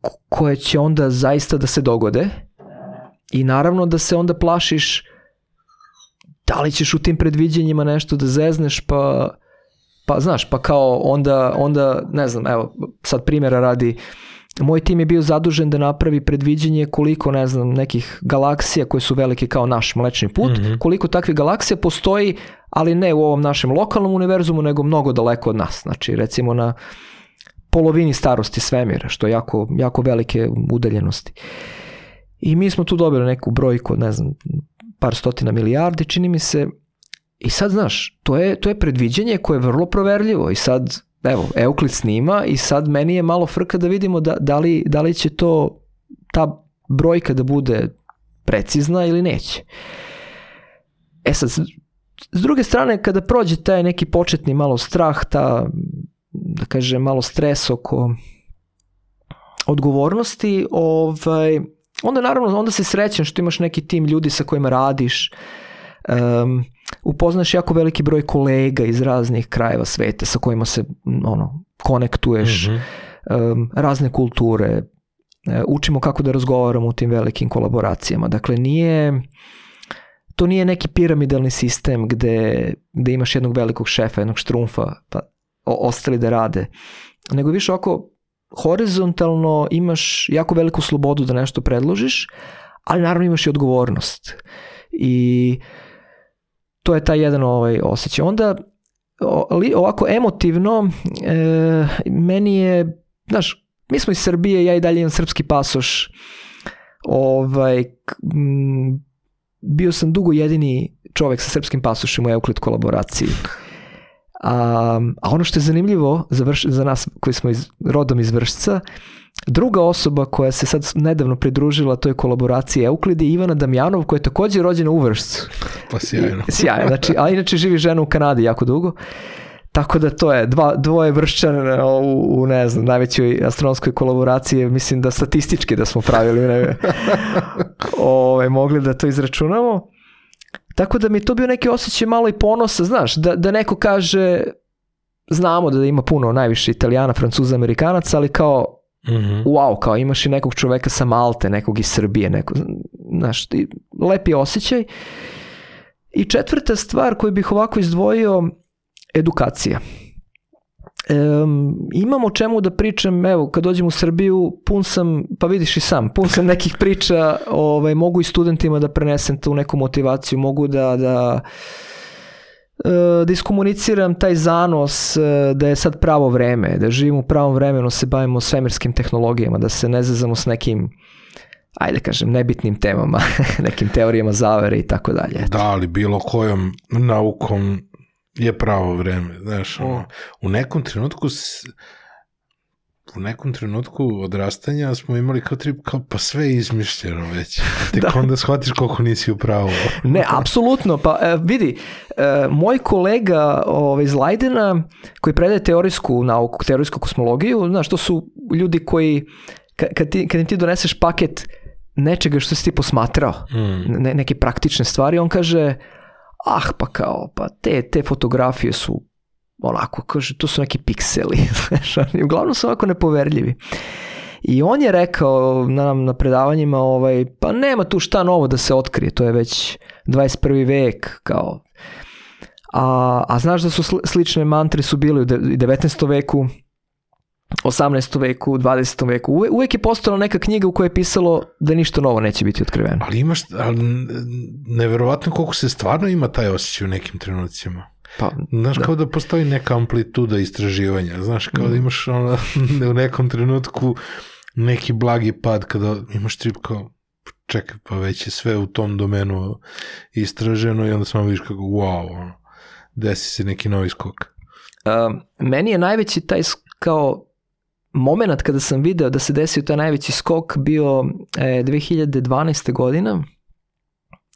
ko- koje će onda zaista da se dogode i naravno da se onda plašiš da li ćeš u tim predviđanjima nešto da zezneš pa pa znaš, pa kao onda, onda ne znam, evo, sad primjera radi, moj tim je bio zadužen da napravi predviđanje koliko, ne znam, nekih galaksija koje su velike kao naš mlečni put, Mhm. koliko takvih galaksija postoji, ali ne u ovom našem lokalnom univerzumu, nego mnogo daleko od nas. Znači, recimo na polovini starosti svemira, što je jako, jako velike udaljenosti. I mi smo tu dobili neku brojku ne znam, par stotina milijardi, čini mi se, i sad, znaš, to je, to je predviđanje koje je vrlo proverljivo i sad, evo, Euklid snima i sad meni je malo frka da vidimo da, da, li, da li će to, ta brojka da bude precizna ili neće. E sad, s druge strane, kada prođe taj neki početni malo strah, ta, da kažem, malo stres oko odgovornosti, ovaj, onda naravno, onda se srećan što imaš neki tim ljudi sa kojima radiš, um, upoznaš jako veliki broj kolega iz raznih krajeva sveta sa kojima se ono, konektuješ, Mhm. um, razne kulture, e, učimo kako da razgovaramo u tim velikim kolaboracijama. Dakle, nije, to nije neki piramidalni sistem gde, gde imaš jednog velikog šefa, jednog štrumfa, pa o, ostali da rade. Nego više oko horizontalno imaš jako veliku slobodu da nešto predložiš, ali naravno imaš i odgovornost. I to je taj jedan ovaj osjećaj. Onda ovako emotivno e, meni je, znaš, mi smo iz Srbije, ja i dalje imam srpski pasoš. Ovaj, m, bio sam dugo jedini čovek sa srpskim pasošem u Euclid kolaboraciji. A, a ono što je zanimljivo za, vrš, za nas koji smo iz, rodom iz Vršca, Druga osoba koja se sad nedavno pridružila toj kolaboraciji Euklid je Ivana Damjanov koja je takođe rođena u Vršcu. Pa sjajno. Sjajno, znači, a inače živi žena u Kanadi jako dugo. Tako da to je dva, dvoje vršćana u, u, ne znam, najvećoj astronomskoj kolaboraciji, mislim da statistički da smo pravili, ne, ove, mogli da to izračunamo. Tako da mi je to bio neki osjećaj malo i ponosa, znaš, da, da neko kaže, znamo da ima puno najviše italijana, francuza, amerikanaca, ali kao Mm -hmm. wow, kao imaš i nekog čoveka sa Malte, nekog iz Srbije, neko, znaš, lepi osjećaj. I četvrta stvar koju bih ovako izdvojio, edukacija. Um, imam o čemu da pričam, evo, kad dođem u Srbiju, pun sam, pa vidiš i sam, pun sam nekih priča, ovaj, mogu i studentima da prenesem tu neku motivaciju, mogu da, da da iskomuniciram taj zanos da je sad pravo vreme, da živimo u pravom vremenu, se bavimo svemirskim tehnologijama, da se ne zazamo s nekim ajde kažem, nebitnim temama, nekim teorijama zavere i tako dalje. Da, ali bilo kojom naukom je pravo vreme, znaš, ono, u nekom trenutku u nekom trenutku odrastanja smo imali kao trip, kao pa sve je izmišljeno već. A tek da. onda shvatiš koliko nisi u pravu. ne, apsolutno. Pa e, vidi, e, moj kolega ovaj, iz Leidena, koji predaje teorijsku nauku, teorijsku kosmologiju, znaš, to su ljudi koji, kad, ti, kad im ti doneseš paket nečega što si ti posmatrao, mm. ne, neke praktične stvari, on kaže, ah, pa kao, pa te, te fotografije su onako, kaže, to su neki pikseli. I uglavnom su ovako nepoverljivi. I on je rekao nam na predavanjima, ovaj, pa nema tu šta novo da se otkrije, to je već 21. vek, kao. A, a znaš da su slične mantre su bile u 19. veku, 18. veku, 20. veku. Uve, uvek je postala neka knjiga u kojoj je pisalo da ništa novo neće biti otkriveno. Ali imaš, ali neverovatno koliko se stvarno ima taj osjećaj u nekim trenucima. Pa, Znaš, da. kao da postoji neka amplituda istraživanja. Znaš, kao mm. da imaš ono, u nekom trenutku neki blagi pad kada imaš trip kao čekaj, pa već je sve u tom domenu istraženo i onda samo vidiš kako wow, ono, desi se neki novi skok. Uh, meni je najveći taj kao moment kada sam video da se desio taj najveći skok bio e, 2012. godina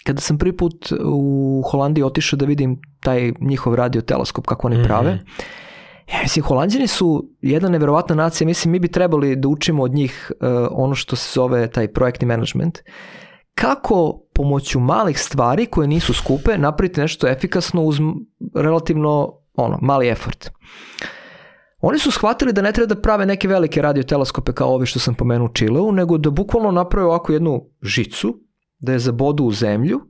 kada sam prvi put u Holandiji otišao da vidim taj njihov radio teleskop kako oni prave. Mm -hmm. Ja mislim, Holandjani su jedna neverovatna nacija, mislim, mi bi trebali da učimo od njih uh, ono što se zove taj projektni management. Kako pomoću malih stvari koje nisu skupe napraviti nešto efikasno uz relativno ono, mali effort. Oni su shvatili da ne treba da prave neke velike radioteleskope kao ovi što sam pomenuo u Čileu, nego da bukvalno naprave ovako jednu žicu da je zabodu u zemlju,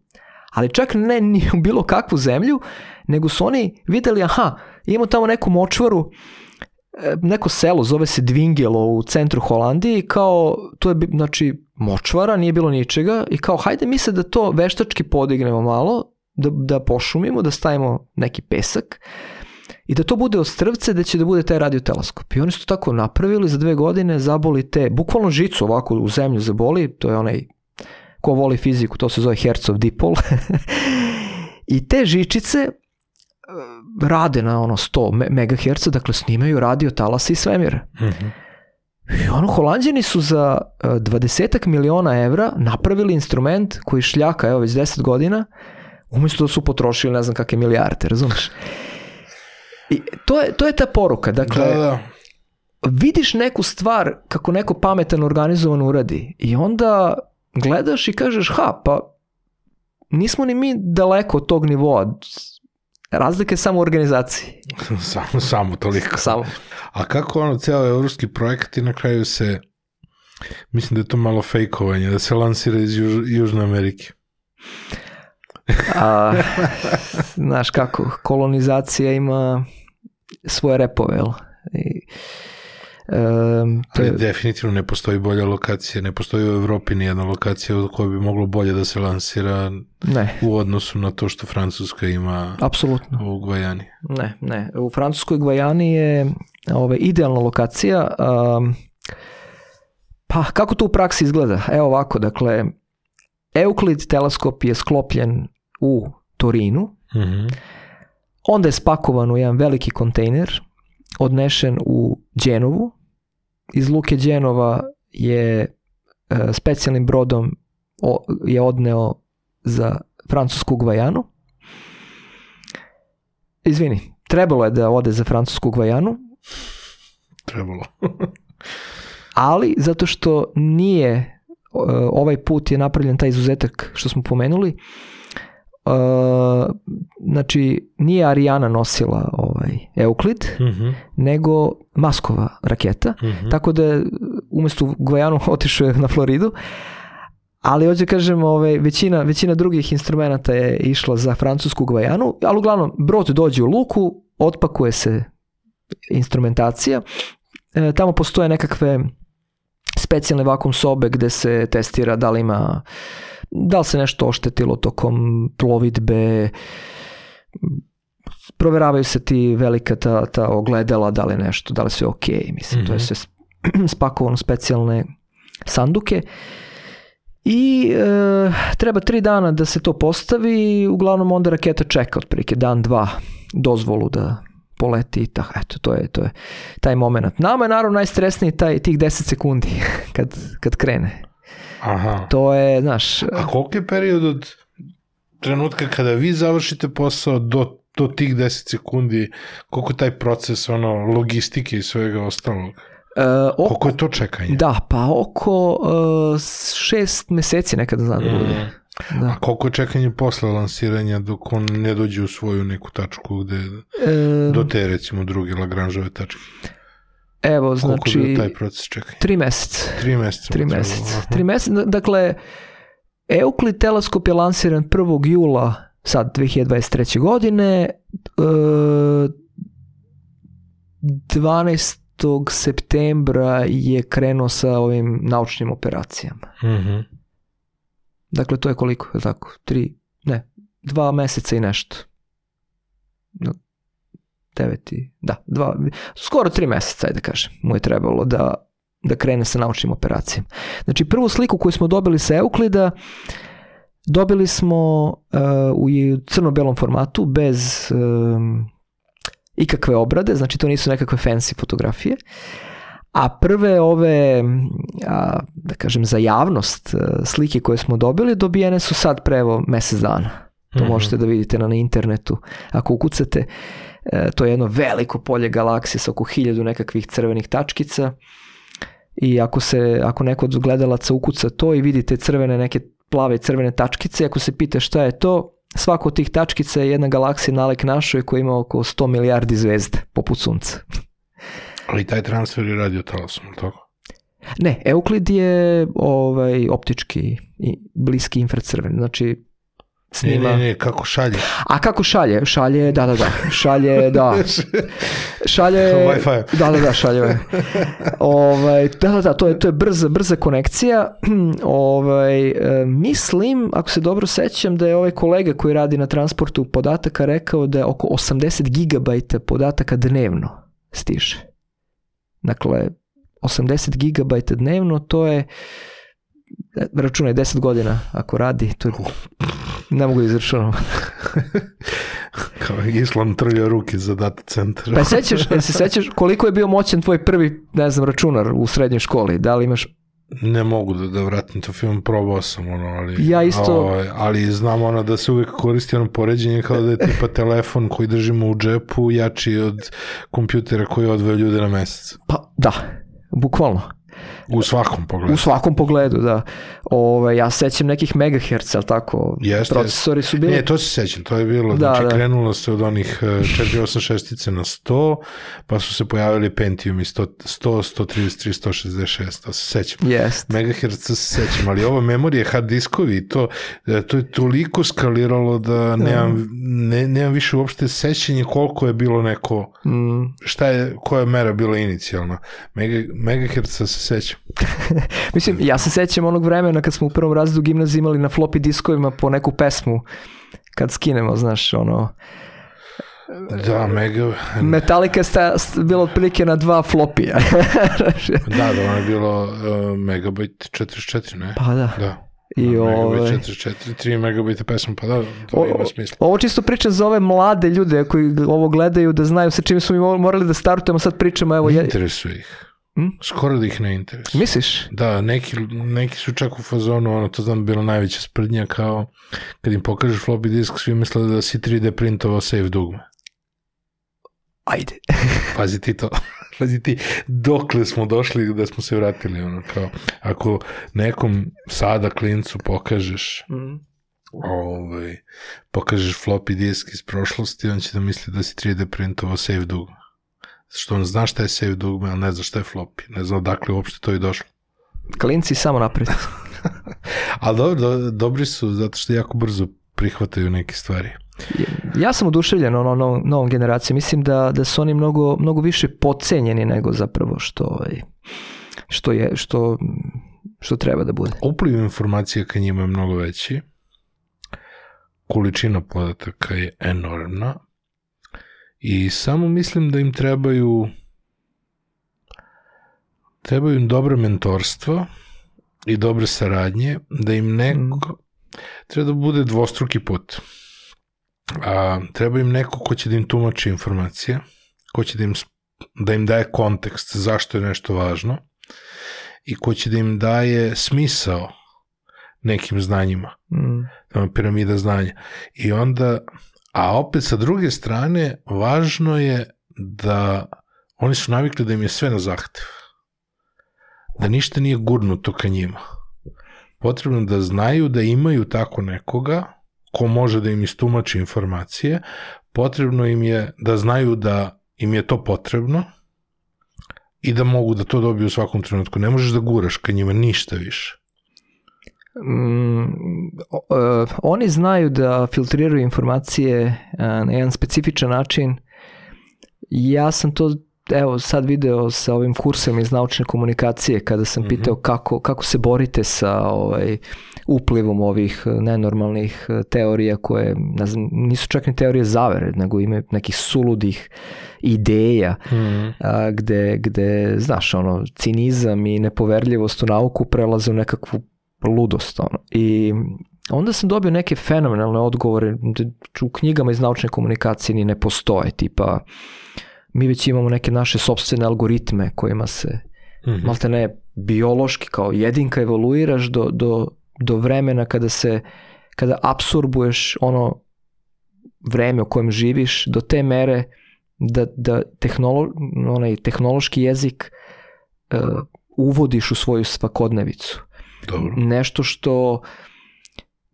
ali čak ne ni u bilo kakvu zemlju, nego su oni videli, aha, imamo tamo neku močvaru, e, neko selo, zove se Dvingelo u centru Holandije i kao, to je, znači, močvara, nije bilo ničega i kao, hajde mi se da to veštački podignemo malo, da, da pošumimo, da stavimo neki pesak i da to bude ostrvce da će da bude taj radioteleskop. I oni su to tako napravili za dve godine, zaboli te, bukvalno žicu ovako u zemlju zaboli, to je onaj ko voli fiziku, to se zove Hertzov dipol. I te žičice e, rade na ono 100 MHz, dakle snimaju radio talasa i svemira. Mm -hmm. I ono, holandjani su za 20 e, miliona evra napravili instrument koji šljaka, evo već 10 godina, umjesto da su potrošili ne znam kakve milijarde, razumeš? I to je, to je ta poruka, dakle, da, da. vidiš neku stvar kako neko pametan organizovan uradi i onda gledaš i kažeš, ha, pa nismo ni mi daleko od tog nivoa. Razlika je samo u organizaciji. samo, samo toliko. Samo. A kako ono, cijelo evropski projekt i na kraju se, mislim da je to malo fejkovanje, da se lansira iz Juž, Južne Amerike. A, znaš kako, kolonizacija ima svoje repove, jel? I, Um, Ali je... definitivno ne postoji bolja lokacija, ne postoji u Evropi ni jedna lokacija u kojoj bi moglo bolje da se lansira ne. u odnosu na to što Francuska ima Apsolutno. u Gvajani. Ne, ne. U Francuskoj Gvajani je ove, idealna lokacija. Um, pa kako to u praksi izgleda? Evo ovako, dakle, Euclid teleskop je sklopljen u Torinu, mm -hmm. onda je spakovan u jedan veliki kontejner, odnešen u Đenovu, iz Luke Đenova je e, specijalnim brodom je odneo za francusku Gvajanu. Izvini, trebalo je da ode za francusku Gvajanu, Trebalo. ali zato što nije e, ovaj put je napravljen taj izuzetak što smo pomenuli e, znači nije Ariana nosila ovaj Euclid Mhm, nego Maskova raketa mhm. tako da umesto u Gvajanu otišao je na Floridu. Ali hoću da kažem ovaj, većina, većina drugih instrumenta je išla za francusku Gvajanu ali uglavnom brod dođe u luku otpakuje se instrumentacija. E, tamo postoje nekakve specijalne vakum sobe gde se testira da li ima da li se nešto oštetilo tokom plovidbe proveravaju se ti velika ta, ta ogledala da li nešto, da li sve ok mislim, to je Mhm. sve sp- spakovano specijalne sanduke i e, treba tri dana da se to postavi uglavnom onda raketa čeka otprilike dan, dva dozvolu da poleti i tako, eto, to je, to je taj moment. Nama je naravno najstresniji taj, tih 10 sekundi kad, kad krene. Aha. To je, znaš, A koliki je period od trenutka kada vi završite posao do, do tih 10 sekundi, koliko taj proces ono, logistike i svega ostalog? e, oko, Koliko je to čekanje? da, pa oko e, šest meseci nekada znam da bude. Mm. Da. A koliko je čekanje posle lansiranja dok on ne dođe u svoju neku tačku gde, E, do te recimo druge Lagranžove tačke? Evo, Koliko je bio znači, taj proces čekanja? tri meseca. Tri meseca. Tri meseca. Tri meseca, dakle, Euclid teleskop je lansiran 1. jula sad 2023. godine, e, 12. septembra je krenuo sa ovim naučnim operacijama. Mhm. Dakle, to je koliko, je tako? Tri, ne, dva meseca i nešto. Deveti, da, dva, skoro tri meseca, ajde da kažem, mu je trebalo da, da krene sa naučnim operacijama. Znači, prvu sliku koju smo dobili sa Euklida, dobili smo uh, u crno-belom formatu, bez um, ikakve obrade, znači to nisu nekakve fancy fotografije, a prve ove, a, da kažem, za javnost e, slike koje smo dobili, dobijene su sad pre evo mesec dana. To Mhm. možete da vidite na, na internetu. Ako ukucate, e, to je jedno veliko polje galaksije sa oko hiljadu nekakvih crvenih tačkica i ako se, ako neko od gledalaca ukuca to i vidite crvene neke plave i crvene tačkice, ako se pita šta je to, svako od tih tačkica je jedna galaksija nalik našoj koja ima oko 100 milijardi zvezda, poput sunca. Ali taj transfer je radio talasom, ili tako? Ne, Euklid je ovaj optički i bliski infracrven. Znači snima. ne, ne, kako šalje? A kako šalje? Šalje, da, da, da. Šalje, da. Šalje... Wi-Fi. Da, da, da, šalje. ovaj, da, da, da, to je, to je brza, brza konekcija. ovaj, e, mislim, ako se dobro sećam, da je ovaj kolega koji radi na transportu podataka rekao da je oko 80 gigabajta podataka dnevno stiže. Dakle, 80 gigabajta dnevno, to je računaj 10 godina ako radi, to je ne mogu da izračunam. Kao Islam trlja ruke za data centar. Pa sećaš, se sećaš koliko je bio moćan tvoj prvi, ne znam, računar u srednjoj školi? Da li imaš Ne mogu da, da vratim to film, probao sam ono, ali... Ja isto- ovaj, ali znam ono da se uvijek koristi ono poređenje kao da je tipa telefon koji držimo u džepu jači od kompjutera koji odvaja ljude na mesec. Pa da, bukvalno. U svakom pogledu. U svakom pogledu, da. Ove, ja se sećam nekih megahertz, ali tako? Jeste, Procesori su bili... Ne, to se sećam, to je bilo, Da, znači da. krenulo se od onih e, 486 na 100, pa su se pojavili Pentium i 100, 100 133, 166, to se sećam. Jest. Megahertz se sećam, ali ovo memorije hard diskovi i to, e, to je toliko skaliralo da nemam, ne, nemam više uopšte sećanje koliko je bilo neko, Mm. šta je, koja je mera bila inicijalna. Mega, megahertz se sećam. Mislim, ja se sećam onog vremena kad smo u prvom razredu gimnazije imali na floppy diskovima po neku pesmu kad skinemo, znaš, ono... Da, mega, Metallica je bila otprilike na dva flopija. da, da, ono je bilo uh, megabajt 44, ne? pa da. Da. I Megabajt ovaj... 44, 3 megabajta pesma, pa da, to O- ima smisla. Ovo čisto pričam za ove mlade ljude koji ovo gledaju da znaju sa čim smo mi mo- morali da startujemo, sad pričamo, evo, je, Interesuje ih. Hm? Skoro da ih ne interesuje. Misliš? Da, neki, neki su čak u fazonu, ono, to znam bila najveća sprdnja, kao kad im pokažeš floppy disk, svi misle da si 3D printovao save dugme. Ajde. Pazi ti to. Pazi ti, dokle smo došli da smo se vratili, ono, kao, ako nekom sada klincu pokažeš Mm. ovaj, pokažeš floppy disk iz prošlosti, on će da misli da si 3D printovao save dugme. Što on zna šta je save dugme, ali ne zna šta je floppy. Ne zna odakle uopšte to i došlo. Klinci samo napred. Ali dobro, do, dobri su zato što jako brzo prihvataju neke stvari. Ja sam oduševljen ono, no, novom generacijom. Mislim da, da su oni mnogo, mnogo više pocenjeni nego zapravo što, ovaj, što, je, što, što treba da bude. Upliv informacija ka njima je mnogo veći. Količina podataka je enormna. I samo mislim da im trebaju trebaju im dobro mentorstvo i dobre saradnje, da im neko treba da bude dvostruki put. A, treba im neko ko će da im tumači informacije, ko će da im, da im daje kontekst zašto je nešto važno i ko će da im daje smisao nekim znanjima, Mm. piramida znanja. I onda, a opet sa druge strane, važno je da oni su navikli da im je sve na zahtev. Da ništa nije gurnuto ka njima. Potrebno da znaju da imaju tako nekoga ko može da im istumači informacije. Potrebno im je da znaju da im je to potrebno i da mogu da to dobiju u svakom trenutku. Ne možeš da guraš ka njima ništa više. Mm, o- e, oni znaju da filtriraju informacije e, na jedan specifičan način. Ja sam to evo sad video sa ovim kursom iz naučne komunikacije kada sam pitao kako, kako se borite sa ovaj, uplivom ovih e, nenormalnih teorija koje ne znam, nisu čak ni teorije zavere, nego imaju nekih suludih ideja a, gde, gde, znaš, ono, cinizam i nepoverljivost u nauku prelaze u nekakvu ludost, ono. I onda sam dobio neke fenomenalne odgovore, da u knjigama iz naučne komunikacije ni ne postoje, tipa, mi već imamo neke naše sobstvene algoritme kojima se, Mhm. malte ne, biološki kao jedinka evoluiraš do, do, do vremena kada se, kada absorbuješ ono vreme u kojem živiš do te mere da, da tehnolo, onaj tehnološki jezik uh, uvodiš u svoju svakodnevicu. Dobro. Nešto što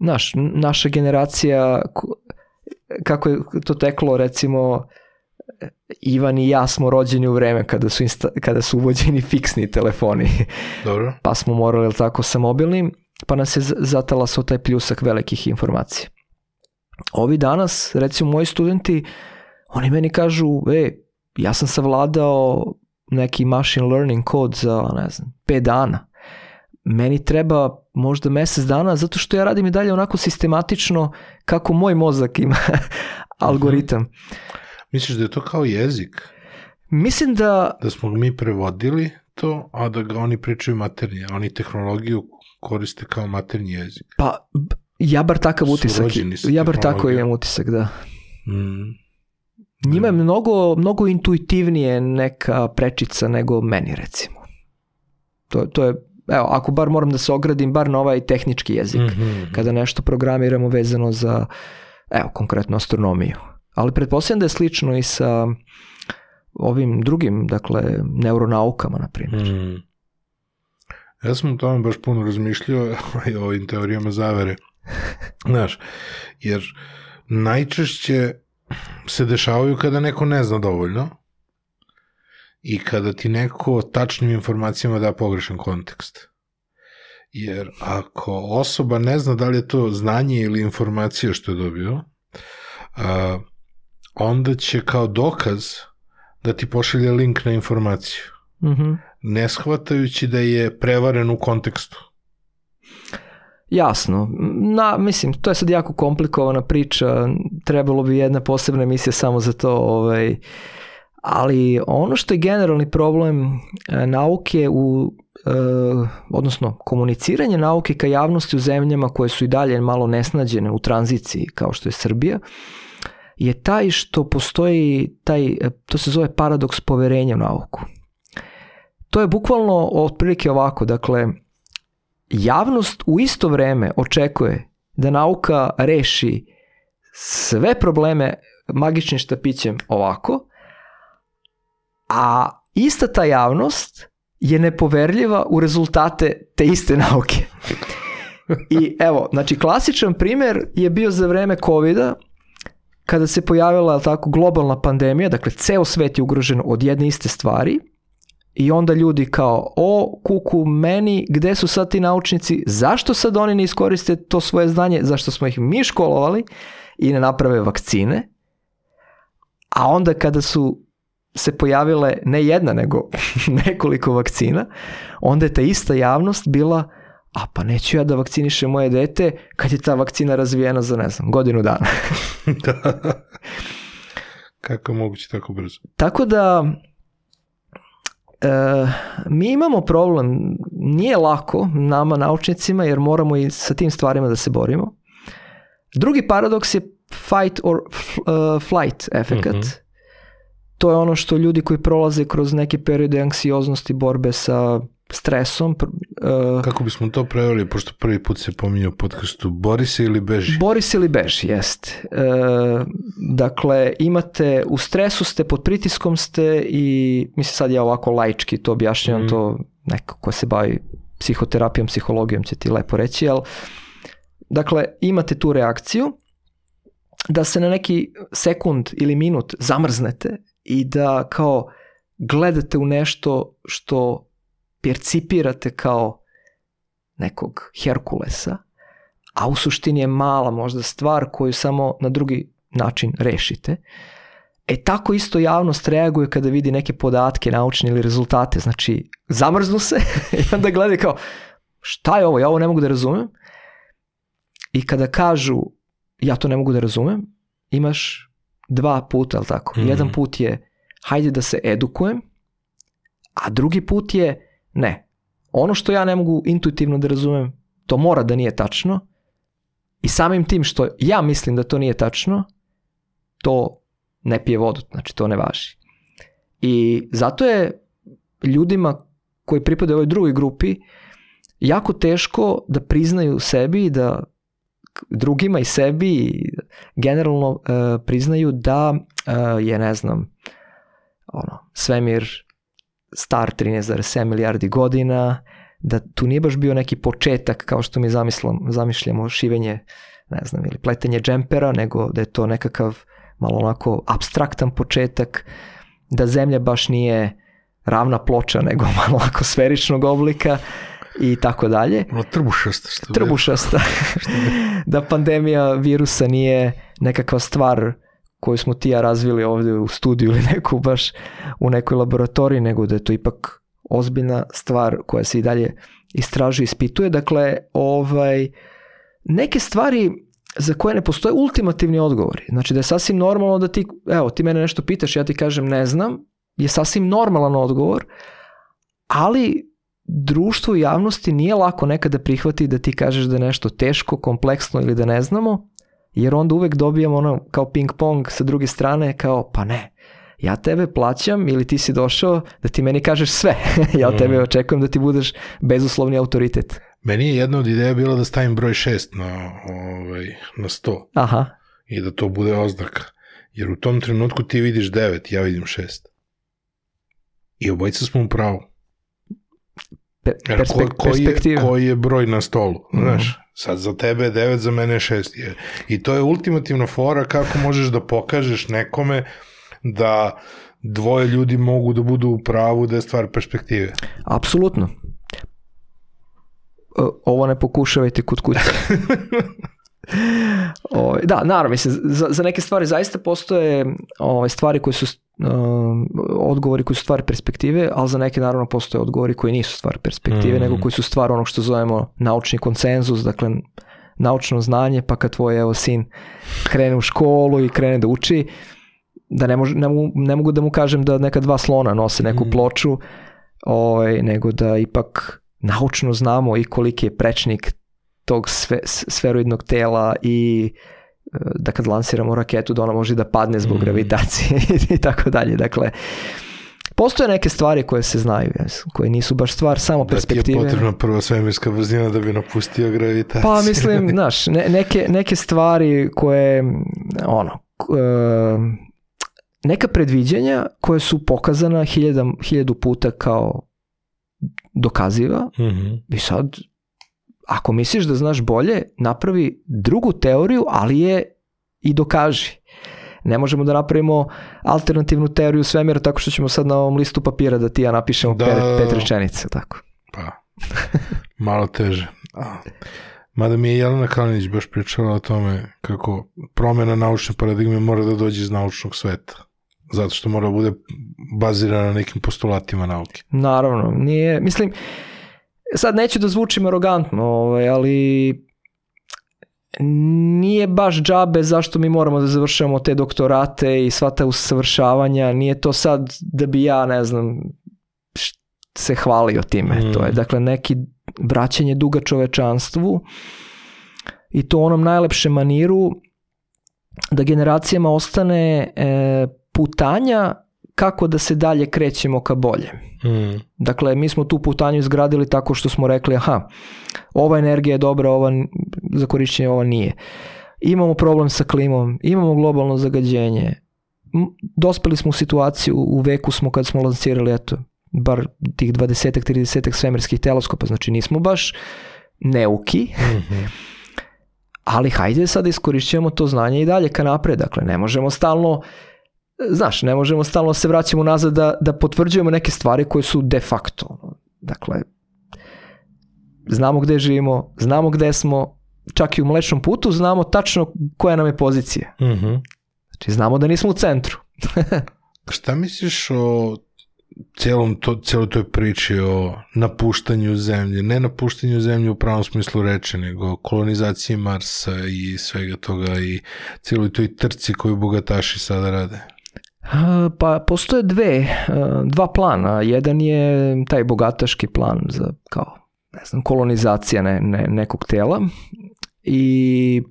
znaš, n- naša generacija ko- kako je to teklo recimo Ivan i ja smo rođeni u vreme kada su, insta, kada su uvođeni fiksni telefoni Dobro. pa smo morali jel tako sa mobilnim, pa nas je zatalasao taj pljusak velikih informacija. Ovi danas, recimo moji studenti, oni meni kažu, e, ja sam savladao neki machine learning kod za, ne znam, 5 dana. Meni treba možda mesec dana zato što ja radim i dalje onako sistematično kako moj mozak ima algoritam. Misliš da je to kao jezik? Mislim da Da smo mi prevodili to, a da ga oni pričaju maternje. Oni tehnologiju koriste kao maternji jezik. Pa, ja bar takav utisak, ja bar tako imam utisak, da. Mm. Njima je mnogo, mnogo intuitivnije neka prečica nego meni, recimo. To, to je, evo, ako bar moram da se ogradim, bar na ovaj tehnički jezik, Mhm. kada nešto programiramo vezano za, evo, konkretno astronomiju. Ali pretpostavljam da je slično i sa ovim drugim, dakle, neuronaukama, na primjer. Mm. Ja sam o tome baš puno razmišljao i o ovim teorijama zavere. Znaš, jer najčešće se dešavaju kada neko ne zna dovoljno i kada ti neko tačnim informacijama da pogrešan kontekst. Jer ako osoba ne zna da li je to znanje ili informacija što je dobio, a, onda će kao dokaz da ti pošalje link na informaciju Mhm. ne shvatajući da je prevaren u kontekstu. Jasno. Na, mislim, to je sad jako komplikovana priča, trebalo bi jedna posebna emisija samo za to, ovaj, ali ono što je generalni problem e, nauke u e, odnosno komuniciranje nauke ka javnosti u zemljama koje su i dalje malo nesnađene u tranziciji kao što je Srbija je taj što postoji taj, e, to se zove paradoks poverenja u nauku. To je bukvalno otprilike ovako, dakle, javnost u isto vreme očekuje da nauka reši sve probleme magičnim štapićem ovako, a ista ta javnost je nepoverljiva u rezultate te iste nauke. I evo, znači klasičan primer je bio za vreme COVID-a, kada se pojavila tako globalna pandemija, dakle ceo svet je ugrožen od jedne iste stvari i onda ljudi kao, o kuku meni, gde su sad ti naučnici, zašto sad oni ne iskoriste to svoje znanje, zašto smo ih mi školovali i ne naprave vakcine, a onda kada su se pojavile ne jedna nego nekoliko vakcina, onda je ta ista javnost bila a pa neću ja da vakcinišem moje dete kad je ta vakcina razvijena za, ne znam, godinu dana. da. Kako je moguće tako brzo? Tako da, e, mi imamo problem, nije lako nama naučnicima jer moramo i sa tim stvarima da se borimo. Drugi paradoks je fight or uh, flight efekat. Mm -hmm. To je ono što ljudi koji prolaze kroz neke periode anksioznosti, borbe sa stresom. Uh, Kako bismo to preveli, pošto prvi put se pominje u podcastu, bori se ili beži? Bori se ili beži, jest. Uh, dakle, imate, u stresu ste, pod pritiskom ste i, mislim sad ja ovako laički to objašnjam, mm. to neko ko se bavi psihoterapijom, psihologijom će ti lepo reći, ali dakle, imate tu reakciju da se na neki sekund ili minut zamrznete i da kao gledate u nešto što percipirate kao nekog Herkulesa, a u suštini je mala možda stvar koju samo na drugi način rešite. E tako isto javnost reaguje kada vidi neke podatke, naučne ili rezultate, znači zamrznu se i onda gledaju kao šta je ovo, ja ovo ne mogu da razumem. I kada kažu ja to ne mogu da razumem, imaš dva puta, ali tako? Mm. Jedan put je hajde da se edukujem, a drugi put je Ne. Ono što ja ne mogu intuitivno da razumem, to mora da nije tačno i samim tim što ja mislim da to nije tačno, to ne pije vodu, znači to ne važi. I zato je ljudima koji pripadaju ovoj drugoj grupi jako teško da priznaju sebi i da drugima i sebi generalno uh, priznaju da uh, je, ne znam, ono, svemir star 13,7 milijardi godina, da tu nije baš bio neki početak kao što mi zamislam, zamišljamo šivenje, ne znam, ili pletenje džempera, nego da je to nekakav malo onako abstraktan početak, da zemlja baš nije ravna ploča, nego malo onako sferičnog oblika i tako dalje. No, trbušasta. Što trbušasta. da pandemija virusa nije nekakva stvar koju smo ti ja razvili ovde u studiju ili neku baš u nekoj laboratoriji, nego da je to ipak ozbiljna stvar koja se i dalje istražuje i ispituje. Dakle, ovaj, neke stvari za koje ne postoje ultimativni odgovori. Znači da je sasvim normalno da ti, evo, ti mene nešto pitaš, ja ti kažem ne znam, je sasvim normalan odgovor, ali društvu i javnosti nije lako nekada prihvati da ti kažeš da je nešto teško, kompleksno ili da ne znamo, jer onda uvek dobijamo ono kao ping pong sa druge strane kao pa ne, ja tebe plaćam ili ti si došao da ti meni kažeš sve. ja od tebe mm. očekujem da ti budeš bezuslovni autoritet. Meni je jedna od ideja bila da stavim broj 6 na, ovaj, na 100. Aha. I da to bude oznaka. Jer u tom trenutku ti vidiš 9, ja vidim 6. I obojica smo u pravu. Pe, perspek, ko, koji, je, koji je broj na stolu, mm. znaš? Sad za tebe je 9, za mene je 6. I to je ultimativna fora kako možeš da pokažeš nekome da dvoje ljudi mogu da budu u pravu da je stvar perspektive. Apsolutno. Ovo ne pokušavajte kod kuće. o, ovaj, da, naravno, mislim, za, za neke stvari zaista postoje ove, ovaj, stvari koje su uh, odgovori koji su stvar perspektive, ali za neke naravno postoje odgovori koji nisu stvar perspektive, mm. nego koji su stvar onog što zovemo naučni konsenzus, dakle naučno znanje, pa kad tvoj evo sin krene u školu i krene da uči, da ne, mož, ne, mogu, ne mogu da mu kažem da neka dva slona nose neku mm. ploču, ovaj, nego da ipak naučno znamo i koliki je prečnik tog sve, sferoidnog tela i e, da kad lansiramo raketu da ona može da padne zbog mm. gravitacije i tako dalje. Dakle, postoje neke stvari koje se znaju, koje nisu baš stvar samo Da ti je perspektive. potrebna prva svemirska brzina da bi napustio gravitaciju. Pa mislim, znaš, ne, neke, neke stvari koje, ono, e, neka predviđanja koje su pokazana hiljadam, hiljadu puta kao dokaziva Mhm. i sad, ako misliš da znaš bolje, napravi drugu teoriju, ali je i dokaži. Ne možemo da napravimo alternativnu teoriju svemira tako što ćemo sad na ovom listu papira da ti ja napišemo Da. pet, pet rečenica, tako. Pa, malo teže. A, Mada mi je Jelena Kalinić baš pričala o tome kako promjena naučne paradigme mora da dođe iz naučnog sveta. Zato što mora da bude bazirana na nekim postulatima nauke. Naravno, nije, mislim, sad neću da zvučim arogantno, ovaj, ali nije baš džabe zašto mi moramo da završavamo te doktorate i sva ta usavršavanja, nije to sad da bi ja, ne znam, se hvalio time. Mm. To je, dakle, neki vraćanje duga čovečanstvu i to u onom najlepšem maniru da generacijama ostane e, putanja kako da se dalje krećemo ka bolje. Mm. Dakle, mi smo tu putanju izgradili tako što smo rekli, aha, ova energija je dobra, ova za korišćenje, ova nije. Imamo problem sa klimom, imamo globalno zagađenje. Dospeli smo u situaciju, u veku smo kad smo lancirali, eto, bar tih 20 30 svemirskih teleskopa, znači nismo baš neuki, Mhm. ali hajde sad da iskorišćujemo to znanje i dalje ka napred. Dakle, ne možemo stalno, znaš, ne možemo stalno se vraćamo nazad da, da potvrđujemo neke stvari koje su de facto. Dakle, znamo gde živimo, znamo gde smo, čak i u mlečnom putu znamo tačno koja nam je pozicija. Mhm. Znači, znamo da nismo u centru. Šta misliš o celom to, celoj toj priči o napuštanju zemlje? Ne napuštanju zemlje u pravom smislu reče, nego kolonizaciji Marsa i svega toga i celoj toj trci koju bogataši sada rade. Pa postoje dve, a, dva plana. Jedan je taj bogataški plan za kao ne znam, kolonizacija ne, ne, nekog tela i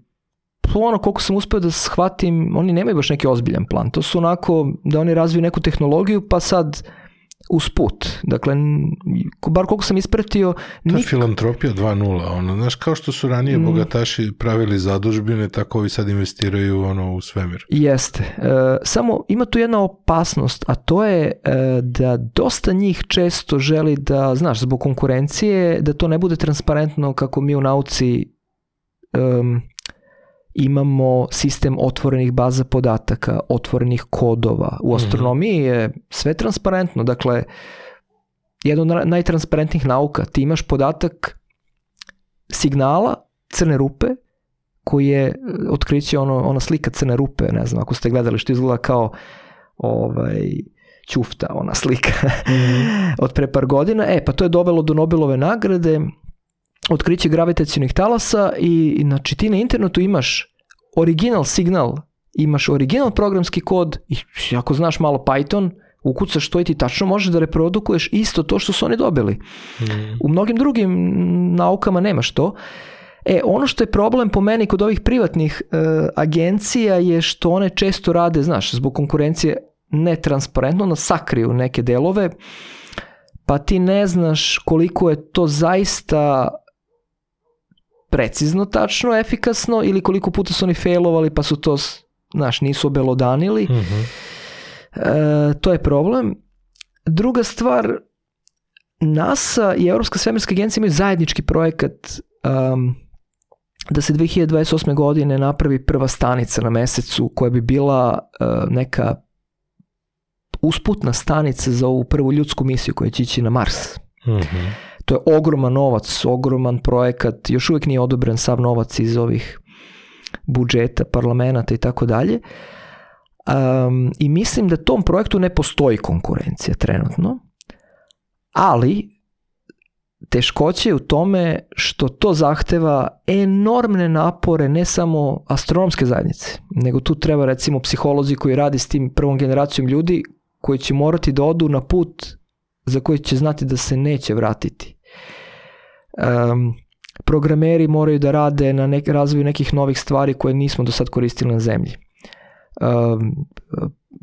ono koliko sam uspio da shvatim, oni nemaju baš neki ozbiljan plan. To su onako da oni razviju neku tehnologiju pa sad usput. Dakle, bar koliko sam ispratio, nik- filantropija 2.0, ono, znaš, kao što su ranije Mm. bogataši pravili zadužbine, tako ovi sad investiraju ono, u svemir. Jeste. E, samo ima tu jedna opasnost, a to je e, da dosta njih često želi da, znaš, zbog konkurencije, da to ne bude transparentno kako mi u nauci em, imamo sistem otvorenih baza podataka, otvorenih kodova. U astronomiji je sve transparentno. Dakle, jedna od na- najtransparentnijih nauka. Ti imaš podatak signala crne rupe koji je e, otkriće ono, ona slika crne rupe, ne znam ako ste gledali što izgleda kao ovaj, ćufta, ona slika od pre par godina. E, pa to je dovelo do Nobelove nagrade, otkriće gravitacijnih talasa i, znači ti na internetu imaš original signal, imaš original programski kod i ako znaš malo Python, ukucaš to i ti tačno možeš da reprodukuješ isto to što su oni dobili. U mnogim drugim mm, naukama nemaš to. E, ono što je problem po meni kod ovih privatnih e, agencija je što one često rade, znaš, zbog konkurencije netransparentno, ono sakriju neke delove, pa ti ne znaš koliko je to zaista precizno, tačno, efikasno ili koliko puta su oni failovali pa su to, znaš, nisu obelodanili. Mhm. E, to je problem. Druga stvar, NASA i Europska svemirska agencija imaju zajednički projekat um, da se 2028. godine napravi prva stanica na mesecu koja bi bila uh, neka usputna stanica za ovu prvu ljudsku misiju koja će ići na Mars. Mhm. To je ogroman novac, ogroman projekat, još uvijek nije odobren sav novac iz ovih budžeta, parlamenta i tako dalje. Um, I mislim da tom projektu ne postoji konkurencija trenutno, ali teškoće je u tome što to zahteva enormne napore ne samo astronomske zajednice, nego tu treba recimo psiholozi koji radi s tim prvom generacijom ljudi koji će morati da odu na put za koji će znati da se neće vratiti. Um, programeri moraju da rade na nek, razvoju nekih novih stvari koje nismo do sad koristili na zemlji. Um,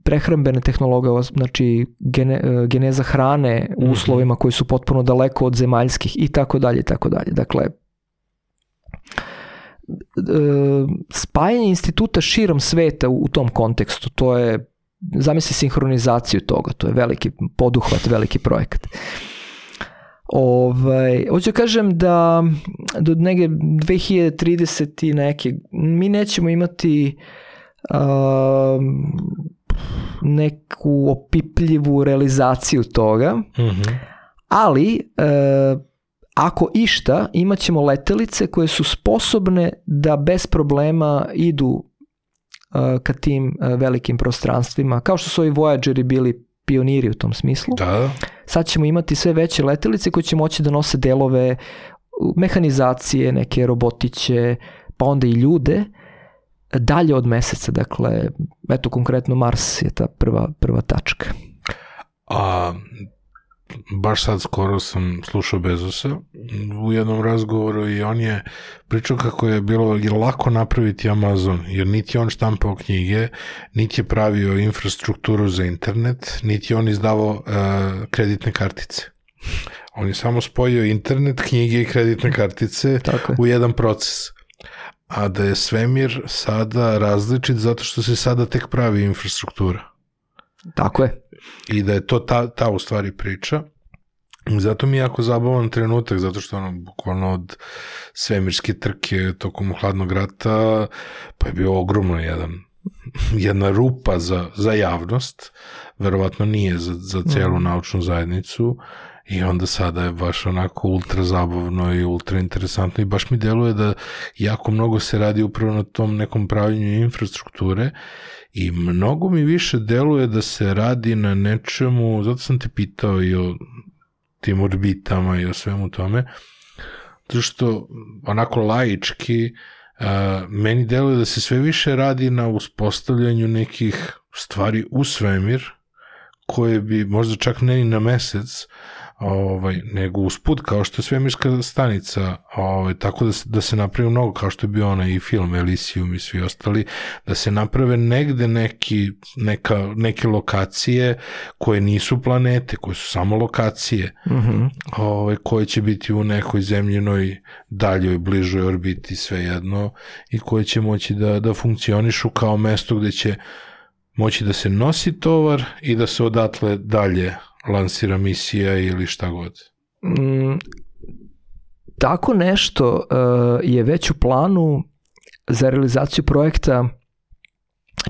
prehrambene tehnologije, znači gene, e, geneza hrane u uslovima koji su potpuno daleko od zemaljskih i tako dalje i tako dalje. Dakle, e, spajanje instituta širom sveta u, u tom kontekstu, to je zamisli sinhronizaciju toga, to je veliki poduhvat, veliki projekat. Ovaj, hoću da kažem da do nege 2030 i neke, mi nećemo imati um, neku opipljivu realizaciju toga, Mhm. ali e, ako išta, imat ćemo letelice koje su sposobne da bez problema idu e, ka tim e, velikim prostranstvima, kao što su ovi Voyageri bili pioniri u tom smislu. Da, da. Sad ćemo imati sve veće letelice koje će moći da nose delove mehanizacije, neke robotiće, pa onda i ljude dalje od meseca, dakle, eto konkretno Mars je ta prva, prva tačka. A baš sad skoro sam slušao Bezosa u jednom razgovoru i on je pričao kako je bilo lako napraviti Amazon, jer niti on štampao knjige, niti je pravio infrastrukturu za internet, niti je on izdavao uh, kreditne kartice. On je samo spojio internet, knjige i kreditne kartice Tako je. u jedan proces. A da je svemir sada različit zato što se sada tek pravi infrastruktura Tako je. I da je to ta, ta u stvari priča. Zato mi je jako zabavan trenutak, zato što ono, bukvalno od svemirske trke tokom hladnog rata, pa je bio ogromno jedan, jedna rupa za, za javnost, verovatno nije za, za celu naučnu zajednicu, i onda sada je baš onako ultra zabavno i ultra interesantno i baš mi deluje da jako mnogo se radi upravo na tom nekom pravljenju infrastrukture i mnogo mi više deluje da se radi na nečemu, zato sam te pitao i o tim orbitama i o svemu tome, zato što onako laički a, meni deluje da se sve više radi na uspostavljanju nekih stvari u svemir koje bi možda čak ne ni na mesec, ovaj, nego usput kao što je svemirska stanica, ovaj, tako da se, da se napravi mnogo, kao što je bio onaj i film Elysium i svi ostali, da se naprave negde neki, neka, neke lokacije koje nisu planete, koje su samo lokacije, Mhm. ovaj, koje će biti u nekoj zemljenoj daljoj, bližoj orbiti svejedno i koje će moći da, da funkcionišu kao mesto gde će moći da se nosi tovar i da se odatle dalje lansira misija ili šta god. Mm, tako nešto uh, je već u planu za realizaciju projekta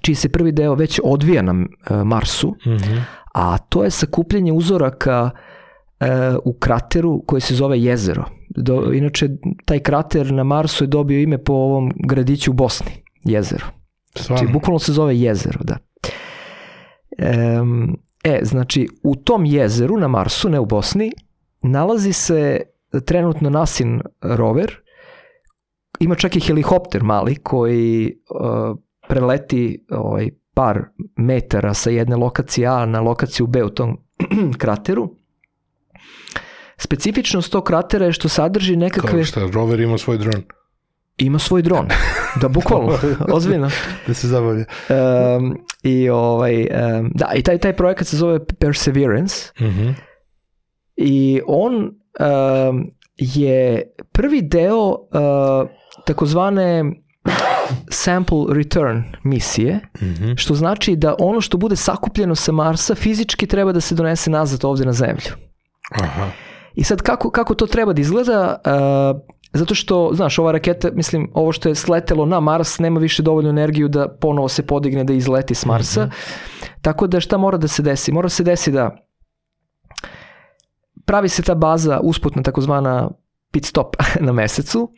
čiji se prvi deo već odvija na uh, Marsu, Mhm. a to je sakupljanje uzoraka uh, u krateru koji se zove jezero. Do, inače, taj krater na Marsu je dobio ime po ovom gradiću u Bosni, jezero. Znači, Stvarno? bukvalno se zove jezero, da. Em, e, znači, u tom jezeru na Marsu, ne u Bosni, nalazi se trenutno Nasin rover, ima čak i helikopter mali koji uh, preleti ovaj, par metara sa jedne lokacije A na lokaciju B u tom krateru. Specifičnost tog kratera je što sadrži nekakve... Kao šta, rover ima svoj dron. Ima svoj dron. Da, bukvalno, ozbiljno. Da se zabavlja. Um, I ovaj, um, da, i taj, taj projekat se zove Perseverance Mhm. i on um, je prvi deo uh, takozvane sample return misije, Mhm. što znači da ono što bude sakupljeno sa Marsa fizički treba da se donese nazad ovde na Zemlju. Aha. I sad kako, kako to treba da izgleda? Uh, zato što, znaš, ova raketa, mislim, ovo što je sletelo na Mars nema više dovoljnu energiju da ponovo se podigne da izleti s Marsa. Tako da šta mora da se desi? Mora se desi da pravi se ta baza usputna takozvana pit stop na mesecu,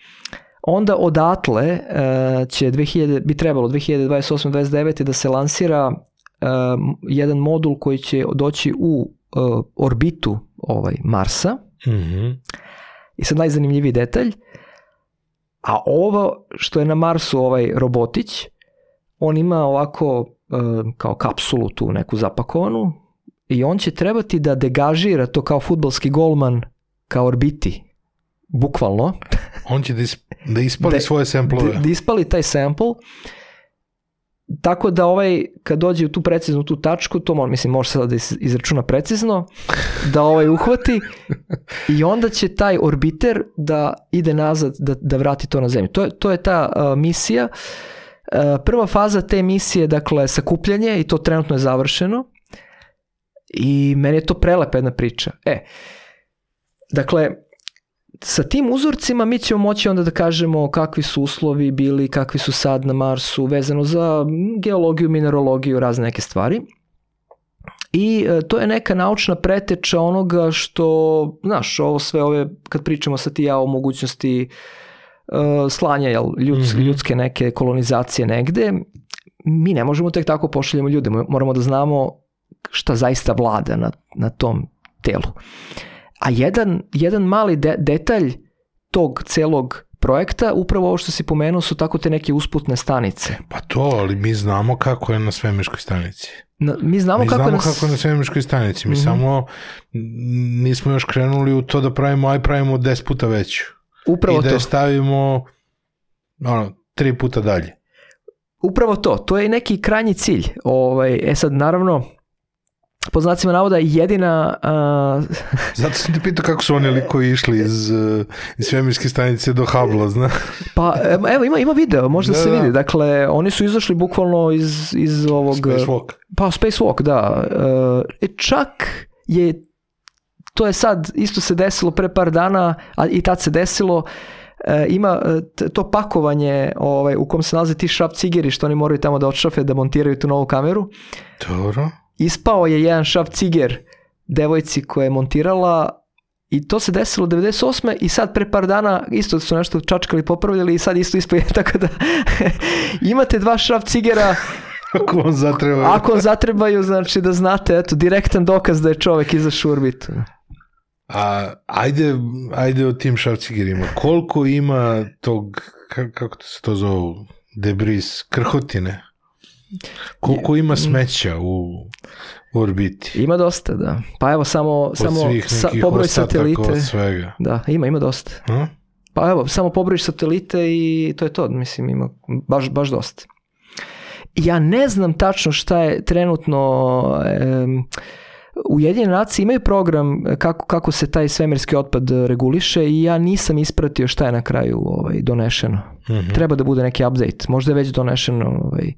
onda odatle uh, će 2000, bi trebalo 2028-29 da se lansira um, jedan modul koji će doći u uh, orbitu ovaj Marsa Mhm. i sad najzanimljiviji detalj, a ovo što je na Marsu ovaj robotić, on ima ovako uh, kao kapsulu tu neku zapakovanu i on će trebati da degažira to kao futbalski golman ka orbiti, bukvalno, On će da, is, da ispali Da- svoje semplove. da, da ispali taj sample tako da ovaj, kad dođe u tu preciznu tu tačku, to mo, mislim, može sada da iz- izračuna precizno, da ovaj uhvati i onda će taj orbiter da ide nazad, da, da vrati to na zemlju. To je, to je ta uh, misija. Uh, prva faza te misije, dakle, sakupljanje i to trenutno je završeno. I meni je to prelepa jedna priča. E, dakle, sa tim uzorcima mi ćemo moći onda da kažemo kakvi su uslovi bili, kakvi su sad na Marsu, vezano za geologiju, mineralogiju, razne neke stvari. I e, to je neka naučna preteča onoga što, znaš, ovo sve ove, kad pričamo sa ti ja o mogućnosti uh, slanja jel, ljuds, Mhm. ljudske neke kolonizacije negde, mi ne možemo tek tako pošaljemo ljude, mo- moramo da znamo šta zaista vlada na, na tom telu. A jedan, jedan mali de, detalj tog celog projekta, upravo ovo što si pomenuo, su tako te neke usputne stanice. Pa to, ali mi znamo kako je na svemirskoj stanici. Na, mi znamo mi kako znamo nas... kako je na svemirskoj stanici. Mi Mhm. samo m, nismo još krenuli u to da pravimo, aj pravimo 10 puta veću. Upravo I da to. je stavimo ono, tri puta dalje. Upravo to, to je neki krajnji cilj. Ovaj, e sad, naravno, po znacima navoda jedina... A, Zato sam ti pitao kako su oni likovi išli iz, uh, iz svemirske stanice do Hubble, zna? pa evo, ima, ima video, možda Da, se da. vidi. Dakle, oni su izašli bukvalno iz, iz ovog... Spacewalk. Pa spacewalk, da. E, čak je, to je sad, isto se desilo pre par dana, a i tad se desilo, e, ima to pakovanje ovaj, u kom se nalaze ti šrap cigeri što oni moraju tamo da odšrafe, da montiraju tu novu kameru. Dobro. Ispao je jedan šrap ciger devojci koja je montirala i to se desilo 98. i sad pre par dana isto su nešto čačkali, popravljali i sad isto ispao je, tako da imate dva šrap cigera Ako vam zatreba. ako vam zatrebaju, znači da znate, eto, direktan dokaz da je čovek izašao u orbitu. A ajde, ajde o tim šavcigerima. Koliko ima tog, ka- kako to se to zove, debris, krhotine? Koliko ima smeća u orbiti? Ima dosta, da. Pa evo, samo, Od samo sa, pobroj satelite. od svega. Da, ima, ima dosta. A? Pa evo, samo pobrojiš satelite i to je to, mislim, ima baš, baš dosta. Ja ne znam tačno šta je trenutno... em, Ujedinjene nacije imaju program kako, kako se taj svemirski otpad reguliše i ja nisam ispratio šta je na kraju ovaj, donešeno. Mhm. Treba da bude neki update. Možda je već donešeno ovaj,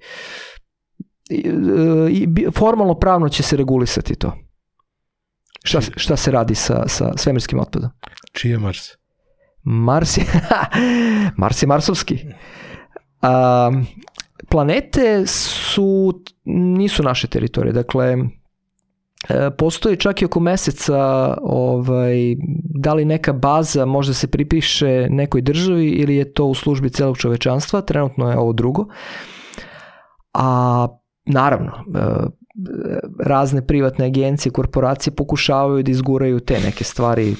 formalno pravno će se regulisati to. Šta, šta se radi sa, sa svemirskim otpadom? Čiji je Mars? Mars je, Mars je marsovski. A, planete su, nisu naše teritorije, dakle, e, postoji čak i oko meseca ovaj, da li neka baza možda se pripiše nekoj državi ili je to u službi celog čovečanstva, trenutno je ovo drugo. A naravno, e, razne privatne agencije, korporacije pokušavaju da izguraju te neke stvari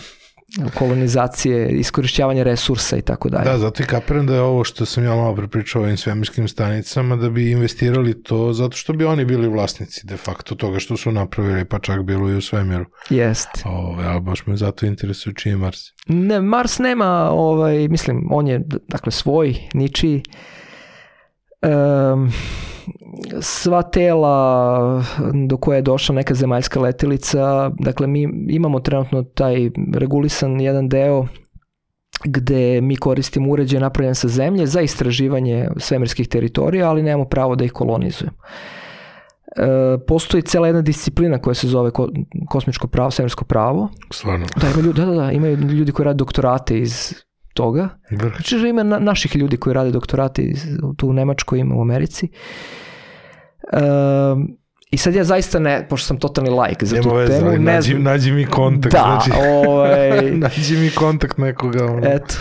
kolonizacije, iskorišćavanja resursa i tako dalje. Da, zato i kapiram da je ovo što sam ja malo prepričao o ovim svemirskim stanicama, da bi investirali to, zato što bi oni bili vlasnici de facto toga što su napravili, pa čak bilo i u svemiru. Jest. Ove, ali baš me zato interesuje čiji je Mars. Ne, Mars nema, ovaj, mislim, on je dakle svoj, ničiji. Um, sva tela do koje je došla neka zemaljska letilica, dakle mi imamo trenutno taj regulisan jedan deo gde mi koristimo uređaj napravljen sa zemlje za istraživanje svemirskih teritorija, ali nemamo pravo da ih kolonizujemo. E, postoji cela jedna disciplina koja se zove ko, kosmičko pravo, svemirsko pravo, Stvarno. Da, ima ljudi, da, da, da, imaju ljudi koji rade doktorate iz toga. Znači, že ima na, naših ljudi koji rade doktorate iz, tu u Nemačkoj, ima u Americi. Um, I sad ja zaista ne, pošto sam totalni like za Nema tu veze, temu, ne nađi, znam. nađi mi kontakt. Da, znači, ovaj, nađi mi kontakt nekoga. Ono. eto.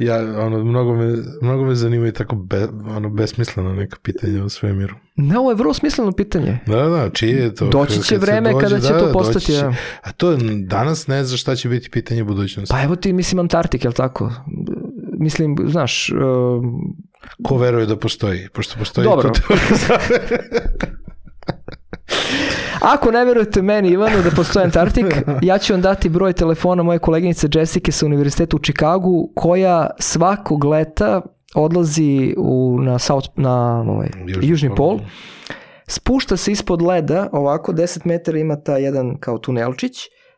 Ja, ono, mnogo me, mnogo me zanimaju tako be, ono, besmisleno neka pitanja o svemiru. Ne, ovo je vrlo smisleno pitanje. Da, da, čije je to? Doći će vreme dođe, kada će da, to da, postati, će. da. A to danas ne znaš šta će biti pitanje budućnosti. Pa evo ti, mislim, Antarktik, jel tako? Mislim, znaš, um, Ko veruje da postoji? Pošto postoji Dobro. to Ako ne verujete meni, Ivanu, da postoji Antarktik, ja ću vam dati broj telefona moje koleginice Jessica sa univerziteta u Čikagu, koja svakog leta odlazi u, na, South, na ovaj, Južni južni, pol. pol, spušta se ispod leda, ovako 10 metara ima ta jedan kao tunelčić,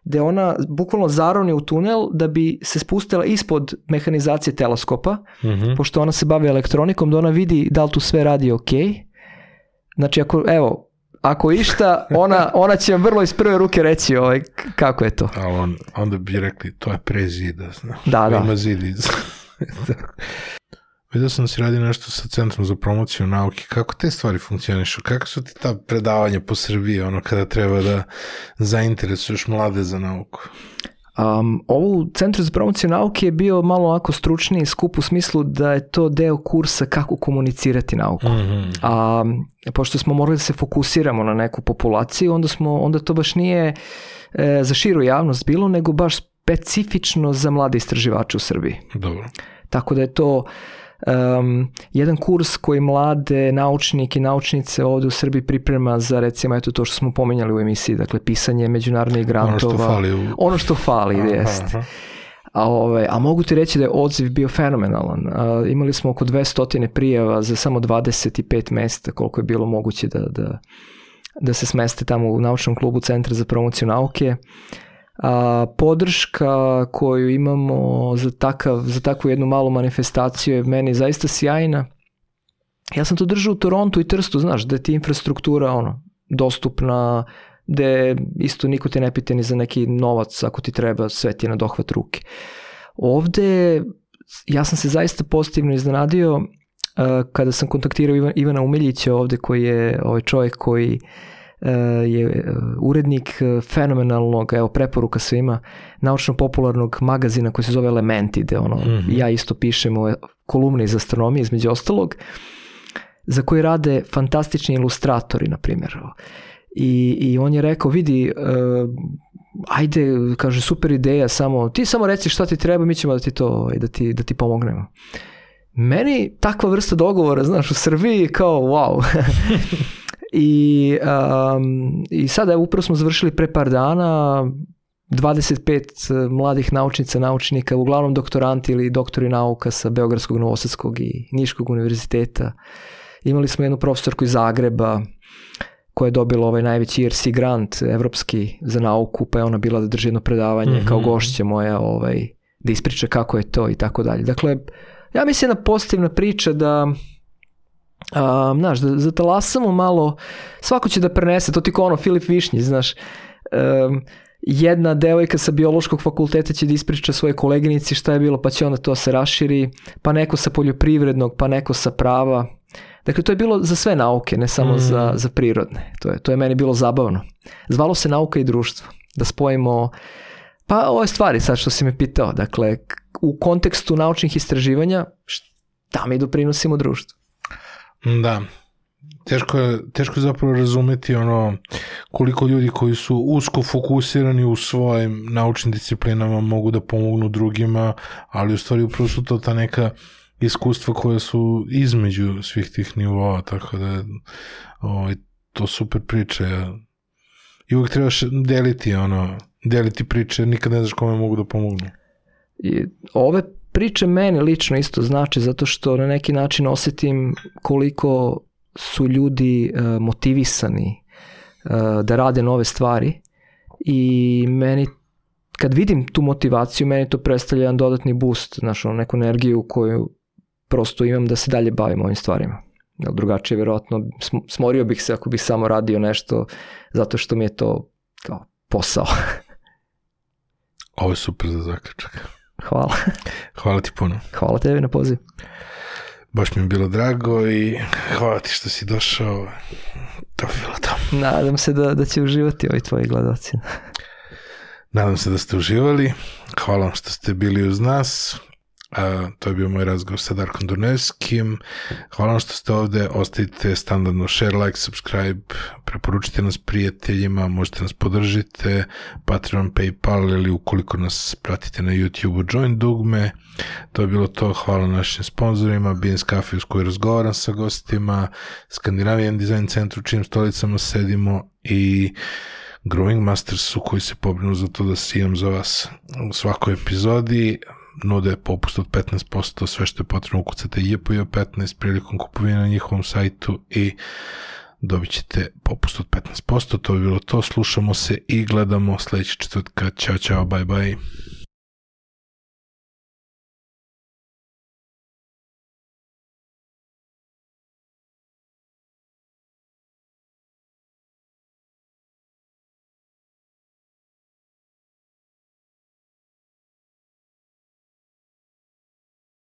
gde ona bukvalno zarovni u tunel da bi se spustila ispod mehanizacije teleskopa, Mhm. pošto ona se bavi elektronikom, da ona vidi da li tu sve radi ok. Znači, ako, evo, ako išta, ona, ona će vam vrlo iz prve ruke reći ovaj, kako je to. Ali on, onda bi rekli, to je pre zida, znaš. Da, da. Ima zid iz. Vidio sam da si radi nešto sa Centrom za promociju nauke. Kako te stvari funkcionišu? Kako su ti ta predavanja po Srbiji, ono kada treba da zainteresuješ mlade za nauku? Um, ovo u Centru za promociju nauke je bio malo ovako stručniji skup u smislu da je to deo kursa kako komunicirati nauku. Mhm. A pošto smo morali da se fokusiramo na neku populaciju, onda smo onda to baš nije e, za širu javnost bilo, nego baš specifično za mlade istraživače u Srbiji. Dobro. Tako da je to um, jedan kurs koji mlade naučnike i naučnice ovde u Srbiji priprema za recimo eto to što smo pomenjali u emisiji, dakle pisanje međunarodnih grantova. Ono što fali u... Ono što fali, Aha, jest. aha. A, ove, a mogu ti reći da je odziv bio fenomenalan. A, imali smo oko 200 prijava za samo 25 mesta koliko je bilo moguće da, da, da se smeste tamo u naučnom klubu Centra za promociju nauke. A, podrška koju imamo za, takav, za takvu jednu malu manifestaciju je meni zaista sjajna. Ja sam to držao u Torontu i Trstu, znaš, da je ti infrastruktura ono, dostupna, gde isto niko te ne pita ni za neki novac ako ti treba, sve ti na dohvat ruke. Ovde ja sam se zaista pozitivno iznenadio uh, kada sam kontaktirao Ivan, Ivana Umiljića ovde koji je ovaj čovjek koji uh, je uh, urednik uh, fenomenalnog, evo preporuka svima, naučno-popularnog magazina koji se zove Elementi, gde ono, Mhm. ja isto pišem ove kolumne iz astronomije između ostalog, za koji rade fantastični ilustratori, na primjer. I, I on je rekao, vidi, uh, ajde, kaže, super ideja, samo, ti samo reci šta ti treba, mi ćemo da ti to, ovaj, da ti, da ti pomognemo. Meni takva vrsta dogovora, znaš, u Srbiji kao, wow. I, um, I sada, upravo smo završili pre par dana, 25 mladih naučnica, naučnika, uglavnom doktoranti ili doktori nauka sa Beogradskog, Novosadskog i Niškog univerziteta. Imali smo jednu profesorku iz Zagreba koja je dobila ovaj najveći ERC grant evropski za nauku, pa je ona bila da drži jedno predavanje Mhm. kao gošća moja, ovaj, da ispriča kako je to i tako dalje. Dakle, ja mislim jedna pozitivna priča da a, znaš, da zatalasamo malo, svako će da prenese, to ti kao ono Filip Višnji, znaš, um, jedna devojka sa biološkog fakulteta će da ispriča svoje koleginici šta je bilo, pa će onda to se raširi, pa neko sa poljoprivrednog, pa neko sa prava. Dakle, to je bilo za sve nauke, ne samo Mm. za, za prirodne. To je, to je meni bilo zabavno. Zvalo se nauka i društvo. Da spojimo, pa ove stvari sad što si me pitao, dakle, u kontekstu naučnih istraživanja, šta mi doprinosimo društvu? Da. Teško je, teško je zapravo razumeti ono koliko ljudi koji su usko fokusirani u svojim naučnim disciplinama mogu da pomognu drugima, ali u stvari upravo su to ta neka iskustva koja su između svih tih nivoa, tako da ovaj, to super priče. I uvijek trebaš deliti ono, deliti priče, nikad ne znaš kome mogu da pomognu. I ove priče meni lično isto znači zato što na neki način osetim koliko su ljudi uh, motivisani uh, da rade nove stvari i meni kad vidim tu motivaciju meni to predstavlja jedan dodatni boost, znaš, ono, neku energiju koju prosto imam da se dalje bavim ovim stvarima. Jer drugačije vjerojatno sm- smorio bih se ako bih samo radio nešto zato što mi je to kao posao. Ovo je super za zaključak. Hvala. Hvala ti puno. Hvala tebi na poziv. Baš mi je bilo drago i hvala ti što si došao. To bi bilo to. Nadam se da, da će uživati ovi tvoji gledalci. Nadam se da ste uživali. Hvala vam što ste bili uz nas. A, to je bio moj razgovor sa Darkom Dunevskim. Hvala vam što ste ovde. Ostavite standardno share, like, subscribe. Preporučite nas prijateljima. Možete nas podržite. Patreon, Paypal ili ukoliko nas pratite na YouTube-u join dugme. To je bilo to. Hvala našim sponsorima. Beans Cafe uz koju razgovaram sa gostima. Skandinavijan Design Centru u čijim stolicama sedimo i Growing Mastersu koji se pobrinu za to da snimam za vas u svakoj epizodi. Nude popust od 15%, sve što je potrebno ukucate JPJ 15 prilikom kupovine na njihovom sajtu i dobit ćete popust od 15%, to bi bilo to, slušamo se i gledamo sledećeg četvrtka, čao čao, bye bye.